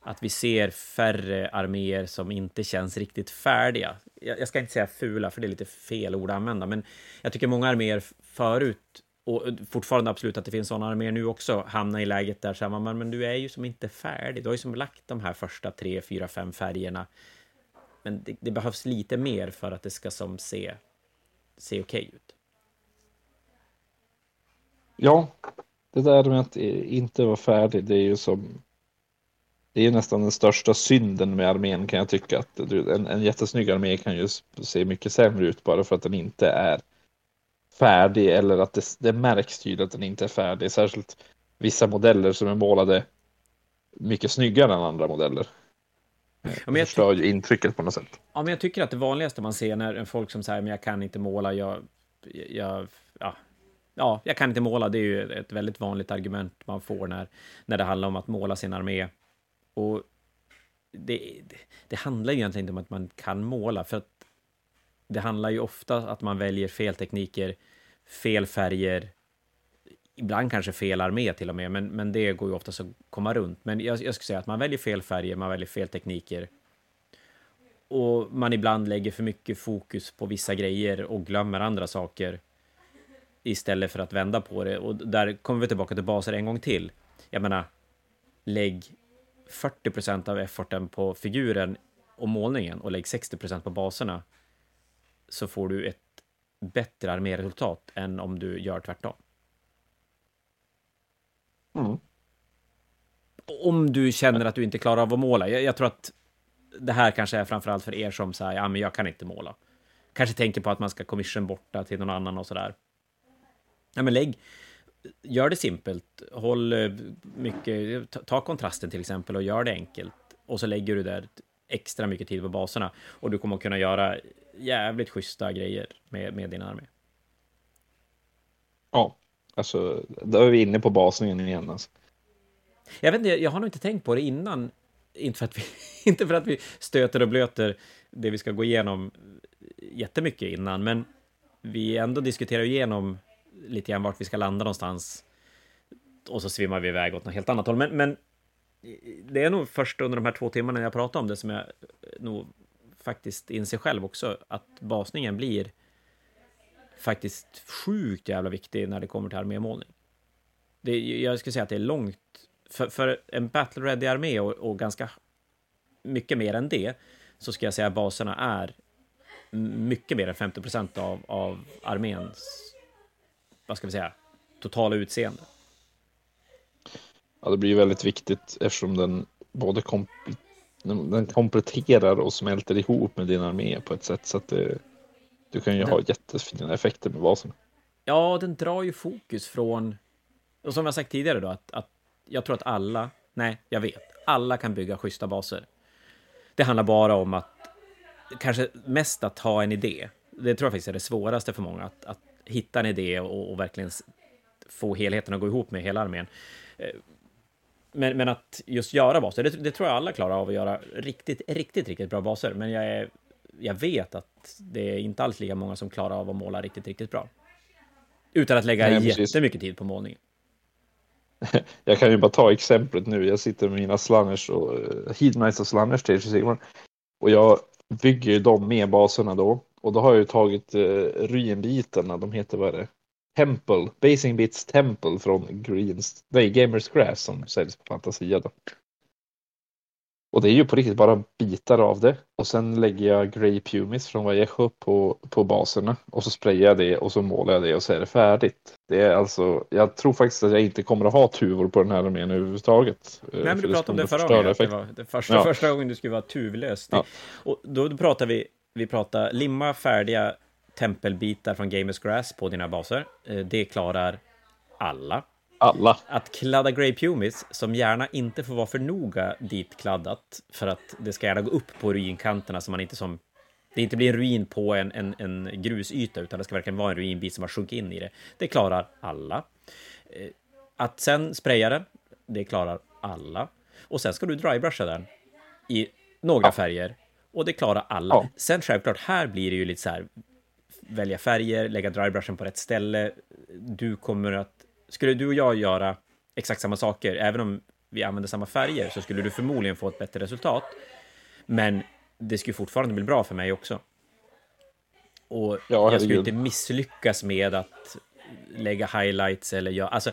Att vi ser färre arméer som inte känns riktigt färdiga. Jag, jag ska inte säga fula, för det är lite fel ord att använda, men jag tycker många arméer förut, och fortfarande absolut att det finns sådana arméer nu också, hamnar i läget där så man, men du är ju som inte färdig. Du har ju som lagt de här första tre, fyra, fem färgerna. Men det, det behövs lite mer för att det ska som se, se okej okay ut. Ja, det där med att inte vara färdig, det är ju som det är ju nästan den största synden med armén kan jag tycka. Att en, en jättesnygg armé kan ju se mycket sämre ut bara för att den inte är färdig eller att det, det märks tydligt att den inte är färdig. Särskilt vissa modeller som är målade mycket snyggare än andra modeller. Ja, men jag förstör ju intrycket på något sätt. Ja, men jag tycker att det vanligaste man ser när folk som säger men jag kan inte måla, jag, jag, ja, ja, jag kan inte måla, det är ju ett väldigt vanligt argument man får när, när det handlar om att måla sin armé. Och det, det, det handlar ju egentligen inte om att man kan måla, för att det handlar ju ofta att man väljer fel tekniker, fel färger, ibland kanske fel armé till och med, men, men det går ju oftast att komma runt. Men jag, jag skulle säga att man väljer fel färger, man väljer fel tekniker. Och man ibland lägger för mycket fokus på vissa grejer och glömmer andra saker istället för att vända på det. Och där kommer vi tillbaka till baser en gång till. Jag menar, lägg 40 procent av efforten på figuren och målningen och lägg 60 procent på baserna så får du ett bättre arméresultat än om du gör tvärtom. Mm. Om du känner att du inte klarar av att måla. Jag, jag tror att det här kanske är framförallt för er som säger, ja men jag kan inte måla. Kanske tänker på att man ska commission borta till någon annan och sådär. Ja men lägg, gör det simpelt. Håll eh, mycket, ta kontrasten till exempel och gör det enkelt. Och så lägger du där extra mycket tid på baserna. Och du kommer att kunna göra jävligt schyssta grejer med, med din armé. Ja, alltså då är vi inne på basningen igen. Alltså. Jag vet inte, jag har nog inte tänkt på det innan. Inte för, att vi, *laughs* inte för att vi stöter och blöter det vi ska gå igenom jättemycket innan, men vi ändå diskuterar igenom lite grann vart vi ska landa någonstans. Och så svimmar vi iväg åt något helt annat håll. Men, men det är nog först under de här två timmarna jag pratar om det som jag nog faktiskt inser själv också att basningen blir faktiskt sjukt jävla viktig när det kommer till armémålning. Det, jag skulle säga att det är långt för, för en battle ready armé och, och, ganska mycket mer än det så ska jag säga att baserna är mycket mer än 50 procent av, av arméns vad ska vi säga, totala utseende. Ja, det blir väldigt viktigt eftersom den både kom den kompletterar och smälter ihop med din armé på ett sätt så att det, du kan ju den, ha jättefina effekter med basen. Ja, den drar ju fokus från, och som jag sagt tidigare då, att, att jag tror att alla, nej, jag vet, alla kan bygga schyssta baser. Det handlar bara om att, kanske mest att ha en idé. Det tror jag faktiskt är det svåraste för många, att, att hitta en idé och, och, verkligen få helheten att gå ihop med hela armén. Eh, men, men att just göra baser, det, det, tror jag alla klarar av att göra riktigt, riktigt, riktigt bra baser. Men jag, är, jag vet att det är inte alls lika många som klarar av att måla riktigt, riktigt bra. Utan att lägga Nej, jättemycket tid på målningen. *laughs* Jag kan ju bara ta exemplet nu. Jag sitter med mina slanners och uh, Heat och slanners till Sigmar. Och jag bygger ju dem med baserna då. Och då har jag ju tagit uh, ruinbitarna, de heter vad är det? Temple, Basing Bits Temple från Greens, nej, Gamers Grass som säljs på Fantasia då. Och det är ju på riktigt bara bitar av det. Och sen lägger jag Grey Pumis från Vallejo på, på baserna. Och så sprayar jag det och så målar jag det och så är det färdigt. Det är alltså, jag tror faktiskt att jag inte kommer att ha tuvor på den här armén överhuvudtaget. Nej, men du pratade om det förra gången. Det var det första, ja. första gången du skulle vara tuvlös. Ja. Och då, då pratar vi, vi pratar limma färdiga tempelbitar från Gamers Grass på dina baser. Eh, det klarar alla. Alla. Att kladda Grey Pumis, som gärna inte får vara för noga ditkladdat, för att det ska gärna gå upp på ruinkanterna så man inte som det inte blir en ruin på en, en, en grusyta, utan det ska verkligen vara en ruinbit som har sjunkit in i det. Det klarar alla. Eh, att sen spraya den, det klarar alla. Och sen ska du drybrusha den i några Ja. färger. Och det klarar alla. Ja. Sen självklart, här blir det ju lite så här, välja färger, lägga drybrushen på rätt ställe. Du kommer att... Skulle du och jag göra exakt samma saker, även om vi använder samma färger, så skulle du förmodligen få ett bättre resultat. Men det skulle fortfarande bli bra för mig också. Och Ja, jag skulle inte misslyckas med att lägga highlights eller göra... Alltså,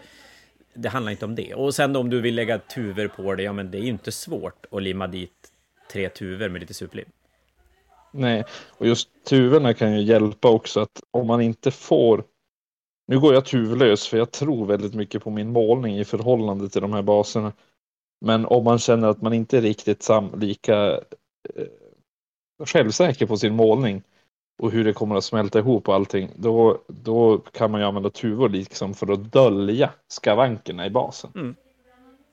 det handlar inte om det. Och sen om du vill lägga tuvor på det, ja men det är ju inte svårt att limma dit tre tuvor med lite superlim. Nej, och just tuvorna kan ju hjälpa också att om man inte får nu går jag tuvlös för jag tror väldigt mycket på min målning i förhållande till de här baserna. Men om man känner att man inte är riktigt sam lika eh, självsäker på sin målning och hur det kommer att smälta ihop och allting, då, då kan man ju använda tuvor liksom för att dölja skavankerna i basen.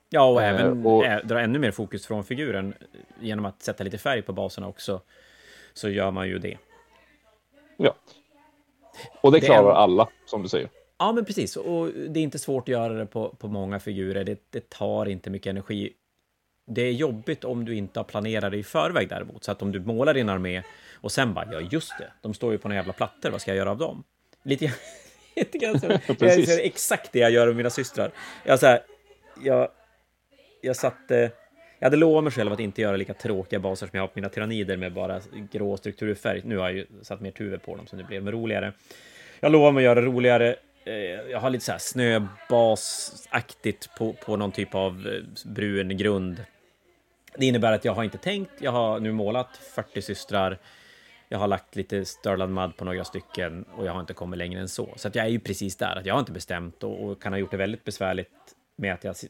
Ja, och Eh, även och- ä- dra ännu mer fokus från figuren genom att sätta lite färg på baserna också. Så gör man ju det. Ja. Och det Det är klarar alla, som du säger. Ja, men precis. Och det är inte svårt att göra det på, på många figurer. Det, det tar inte mycket energi. Det är jobbigt om du inte har planerat det i förväg däremot. Så att om du målar din armé och sen bara, ja just det, de står ju på några jävla plattor, vad ska jag göra av dem? Lite, grann- *laughs* lite grann så. *laughs* jag ser exakt det jag gör med mina systrar. Jag, så här, jag, jag satte... Jag hade lovat mig själv att inte göra lika tråkiga baser som jag har på mina tyrannider med bara grå strukturfärg. Nu har jag ju satt mer tuvor på dem så det blev roligare. Jag lovar mig att göra det roligare. Eh, jag har lite så här snöbasaktigt på, på någon typ av eh, brun grund. Det innebär att jag har inte tänkt. Jag har nu målat 40 systrar. Jag har lagt lite Stirland mud på några stycken och jag har inte kommit längre än så. Så att jag är ju precis där, att jag har inte bestämt och, och kan ha gjort det väldigt besvärligt med att jag si-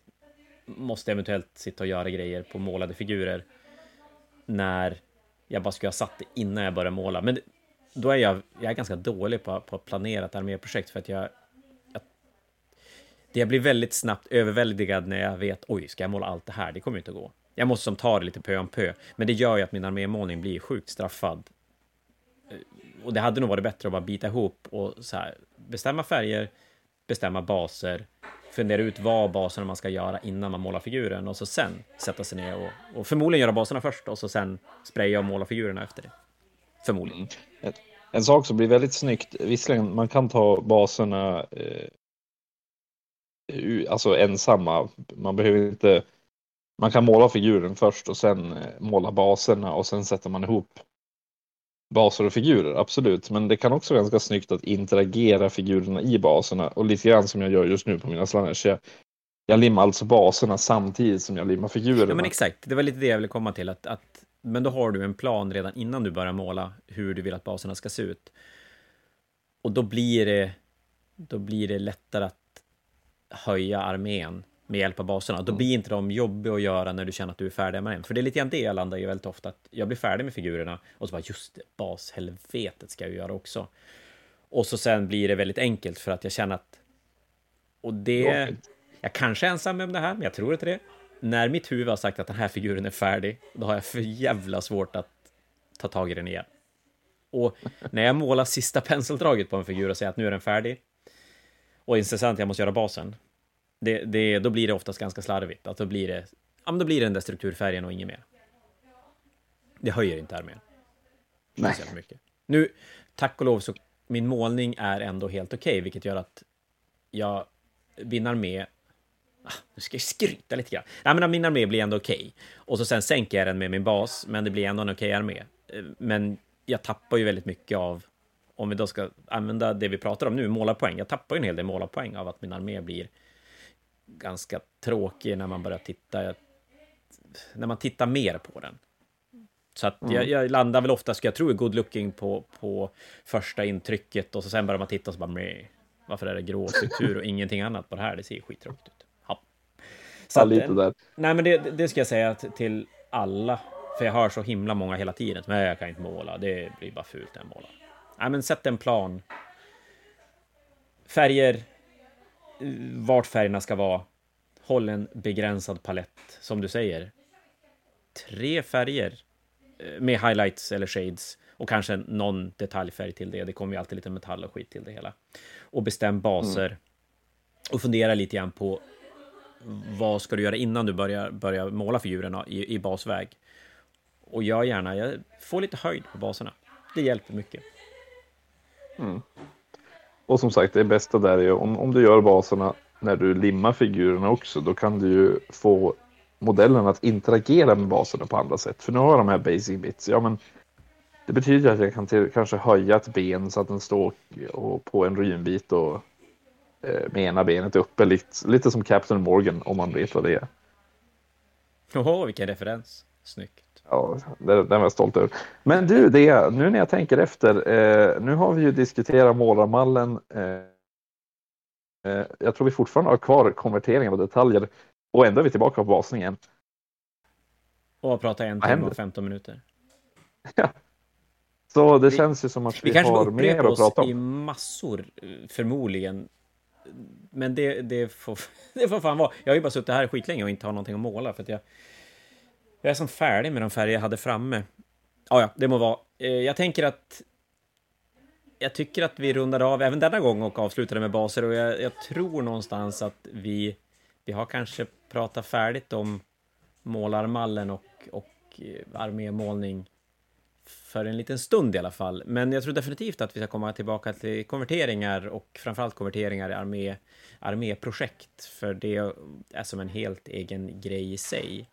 måste eventuellt sitta och göra grejer på målade figurer när jag bara skulle ha satt det innan jag började måla. Men då är jag, jag är ganska dålig på, på att planera ett arméprojekt för att jag, jag jag blir väldigt snabbt överväldigad när jag vet oj, ska jag måla allt det här? Det kommer ju inte att gå. Jag måste som ta det lite pö om pö, men det gör ju att min armémålning blir sjukt straffad. Eh, och det hade nog varit bättre att bara bita ihop och så här, bestämma färger, bestämma baser, fundera ut vad baserna man ska göra innan man målar figuren och så sen sätta sig ner och, och förmodligen göra baserna först och så sen spraya och måla figurerna efter det. Förmodligen. En sak som blir väldigt snyggt, visserligen man kan ta baserna eh, alltså ensamma. Man behöver inte. Man kan måla figuren först och sen eh, måla baserna och sen sätter man ihop baser och figurer, absolut. Men det kan också vara ganska snyggt att interagera figurerna i baserna och lite grann som jag gör just nu på mina slanners. Jag, jag limmar alltså baserna samtidigt som jag limmar figurerna. Ja, men exakt. Det var lite det jag ville komma till. Att, att, men då har du en plan redan innan du börjar måla hur du vill att baserna ska se ut. Och då blir det, då blir det lättare att höja armén med hjälp av baserna. Då blir inte de jobbiga att göra när du känner att du är färdig med en. För det är lite grann det jag landar i väldigt ofta. Att jag blir färdig med figurerna och så bara just det, bashelvetet ska jag göra också. Och så sen blir det väldigt enkelt för att jag känner att... Och det... Jag kanske är ensam om det här, men jag tror inte det. När mitt huvud har sagt att den här figuren är färdig, då har jag för jävla svårt att ta tag i den igen. Och när jag målar sista penseldraget på en figur och säger att nu är den färdig, och intressant, jag måste göra basen, det, det, då blir det oftast ganska slarvigt. Att då blir det, ja, då blir det den där strukturfärgen och inget mer. Det höjer inte armén. Nej. Mycket. Nu, tack och lov, så min målning är ändå helt okej, vilket gör att jag min armé... Nu ska jag skryta lite grann. Nej, men min armé blir ändå okej. Och så sen sänker jag den med min bas, men det blir ändå en okej armé. Eh, Men jag tappar ju väldigt mycket av, om vi då ska använda det vi pratar om nu, målarpoäng. Jag tappar ju en hel del målarpoäng av att min armé blir ganska tråkig när man börjar titta, när man tittar mer på den. Så att jag, jag landar väl ofta, ska jag tro, good looking på, på första intrycket och så sen börjar man titta och så bara meh. Varför är det grå struktur och ingenting annat på det här? Det ser ju skittråkigt ut. Så Ja, lite där. Nej, men det, det ska jag säga till alla. För jag hör så himla många hela tiden. Nej, jag kan inte måla. Det blir bara fult när jag målar. Nej, men sätt en plan. Färger. Vart färgerna ska vara. Håll en begränsad palett, som du säger. Tre färger eh, med highlights eller shades. Och kanske någon detaljfärg till det. Det kommer ju alltid lite metall och skit till det hela. Och bestäm baser. Mm. Och fundera lite grann på vad ska du göra innan du börjar, börjar måla figurerna i, i basväg. Och gör gärna, jag får lite höjd på baserna. Det hjälper mycket. Mm. Och som sagt, det bästa där är om, om du gör baserna när du limmar figurerna också, då kan du ju få modellen att interagera med baserna på andra sätt. För nu har jag de här basic bits. Ja, men det betyder att jag kan till, kanske höja ett ben så att den står och, på en rynbit och med ena benet uppe. Lite, lite som Captain Morgan om man vet vad det är. Åh, vilken referens. Snyggt. Ja, den var jag stolt över. Men du, det, nu när jag tänker efter. Eh, nu har vi ju diskuterat målarmallen. Eh, eh, jag tror vi fortfarande har kvar konverteringar och detaljer. Och ändå är vi tillbaka på basningen. Och har pratat en timme och 15 minuter. *laughs* Ja. Så det vi, känns ju som att vi, vi har mer att prata om. Vi kanske i massor, förmodligen. Men det, det, får, *laughs* det får fan vara. Jag har ju bara suttit här skitlänge och inte har någonting att måla för att jag jag är som färdig med de färger jag hade framme. Ja, ja, det må vara. Eh, jag tänker att jag tycker att vi rundade av även denna gång och avslutade med baser och jag, jag, tror någonstans att vi, vi har kanske pratat färdigt om målarmallen och, och eh, armémålning för en liten stund i alla fall. Men jag tror definitivt att vi ska komma tillbaka till konverteringar och framförallt konverteringar i armé, arméprojekt, för det är som en helt egen grej i sig.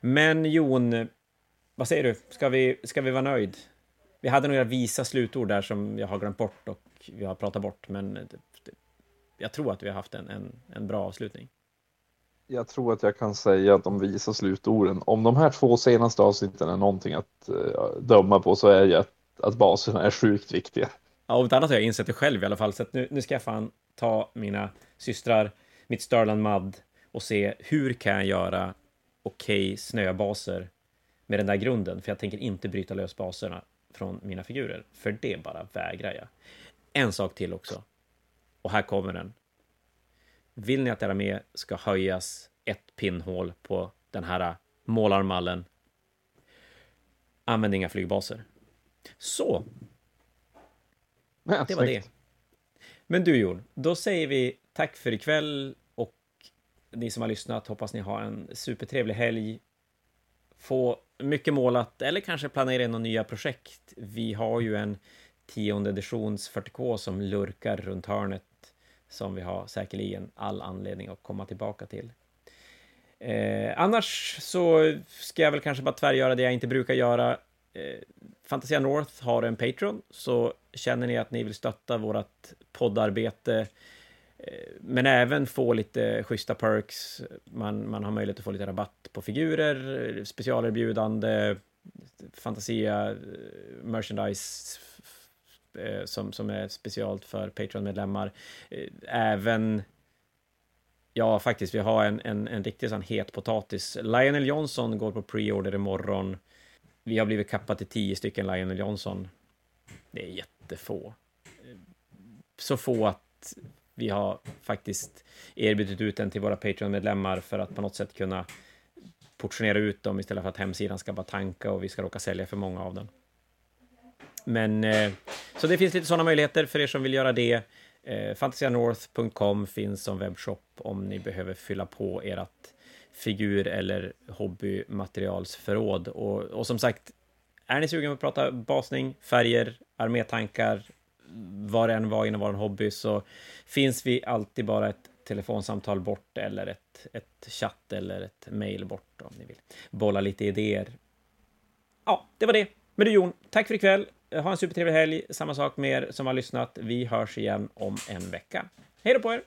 Men Jon, vad säger du? Ska vi, ska vi vara nöjd? Vi hade några visa slutord där som jag har glömt bort och vi har pratat bort, men jag tror att vi har haft en, en, en bra avslutning. Jag tror att jag kan säga att de visar slutorden, om de här två senaste avsnitten är någonting att uh, döma på så är det att, att baserna är sjukt viktiga. Ja, och ett annat har jag insett det själv i alla fall, så nu, nu ska jag fan ta mina systrar, mitt Starland Mud och se hur kan jag göra okej okay snöbaser med den där grunden, för jag tänker inte bryta lös baserna från mina figurer, för det bara vägrar jag. En sak till också, och här kommer den. Vill ni att era med ska höjas ett pinnhål på den här målarmallen, använd inga flygbaser. Så. det var det. Men du Jon, då säger vi tack för ikväll ni som har lyssnat, hoppas ni har en supertrevlig helg. Få mycket målat, eller kanske planera in några nya projekt. Vi har ju en tionde editions 40K som lurkar runt hörnet som vi har säkerligen all anledning att komma tillbaka till. Eh, annars så ska jag väl kanske bara tvärgöra det jag inte brukar göra. Eh, Fantasia North har en Patreon, så känner ni att ni vill stötta vårt poddarbete eh, men även få lite schyssta perks. Man, man har möjlighet att få lite rabatt på figurer, specialerbjudande, Fantasia, eh, merchandise Eh, som, som är specialt för Patreon-medlemmar. Eh, även Ja, faktiskt, vi har en, en, en riktig sån het potatis. Lionel Johnson går på preorder imorgon. Vi har blivit kappade till tio stycken Lionel Johnson. Det är jättefå. Eh, så få att vi har faktiskt erbjudit ut den till våra Patreon-medlemmar för att på något sätt kunna portionera ut dem istället för att hemsidan ska bara tanka och vi ska råka sälja för många av den. Men eh, så det finns lite sådana möjligheter för er som vill göra det. Eh, Fantasianorth.com finns som webbshop om ni behöver fylla på ert figur eller hobbymaterialsförråd. Och, och som sagt, är ni sugen på att prata basning, färger, armétankar, vad det än var inom vår hobby så finns vi alltid bara ett telefonsamtal bort eller ett, ett chatt eller ett mejl bort om ni vill bolla lite idéer. Ja, det var det. Men du Jon, tack för ikväll. Eh, ha en supertrevlig helg. Samma sak med er som har lyssnat. Vi hörs igen om en vecka. Hej då på er!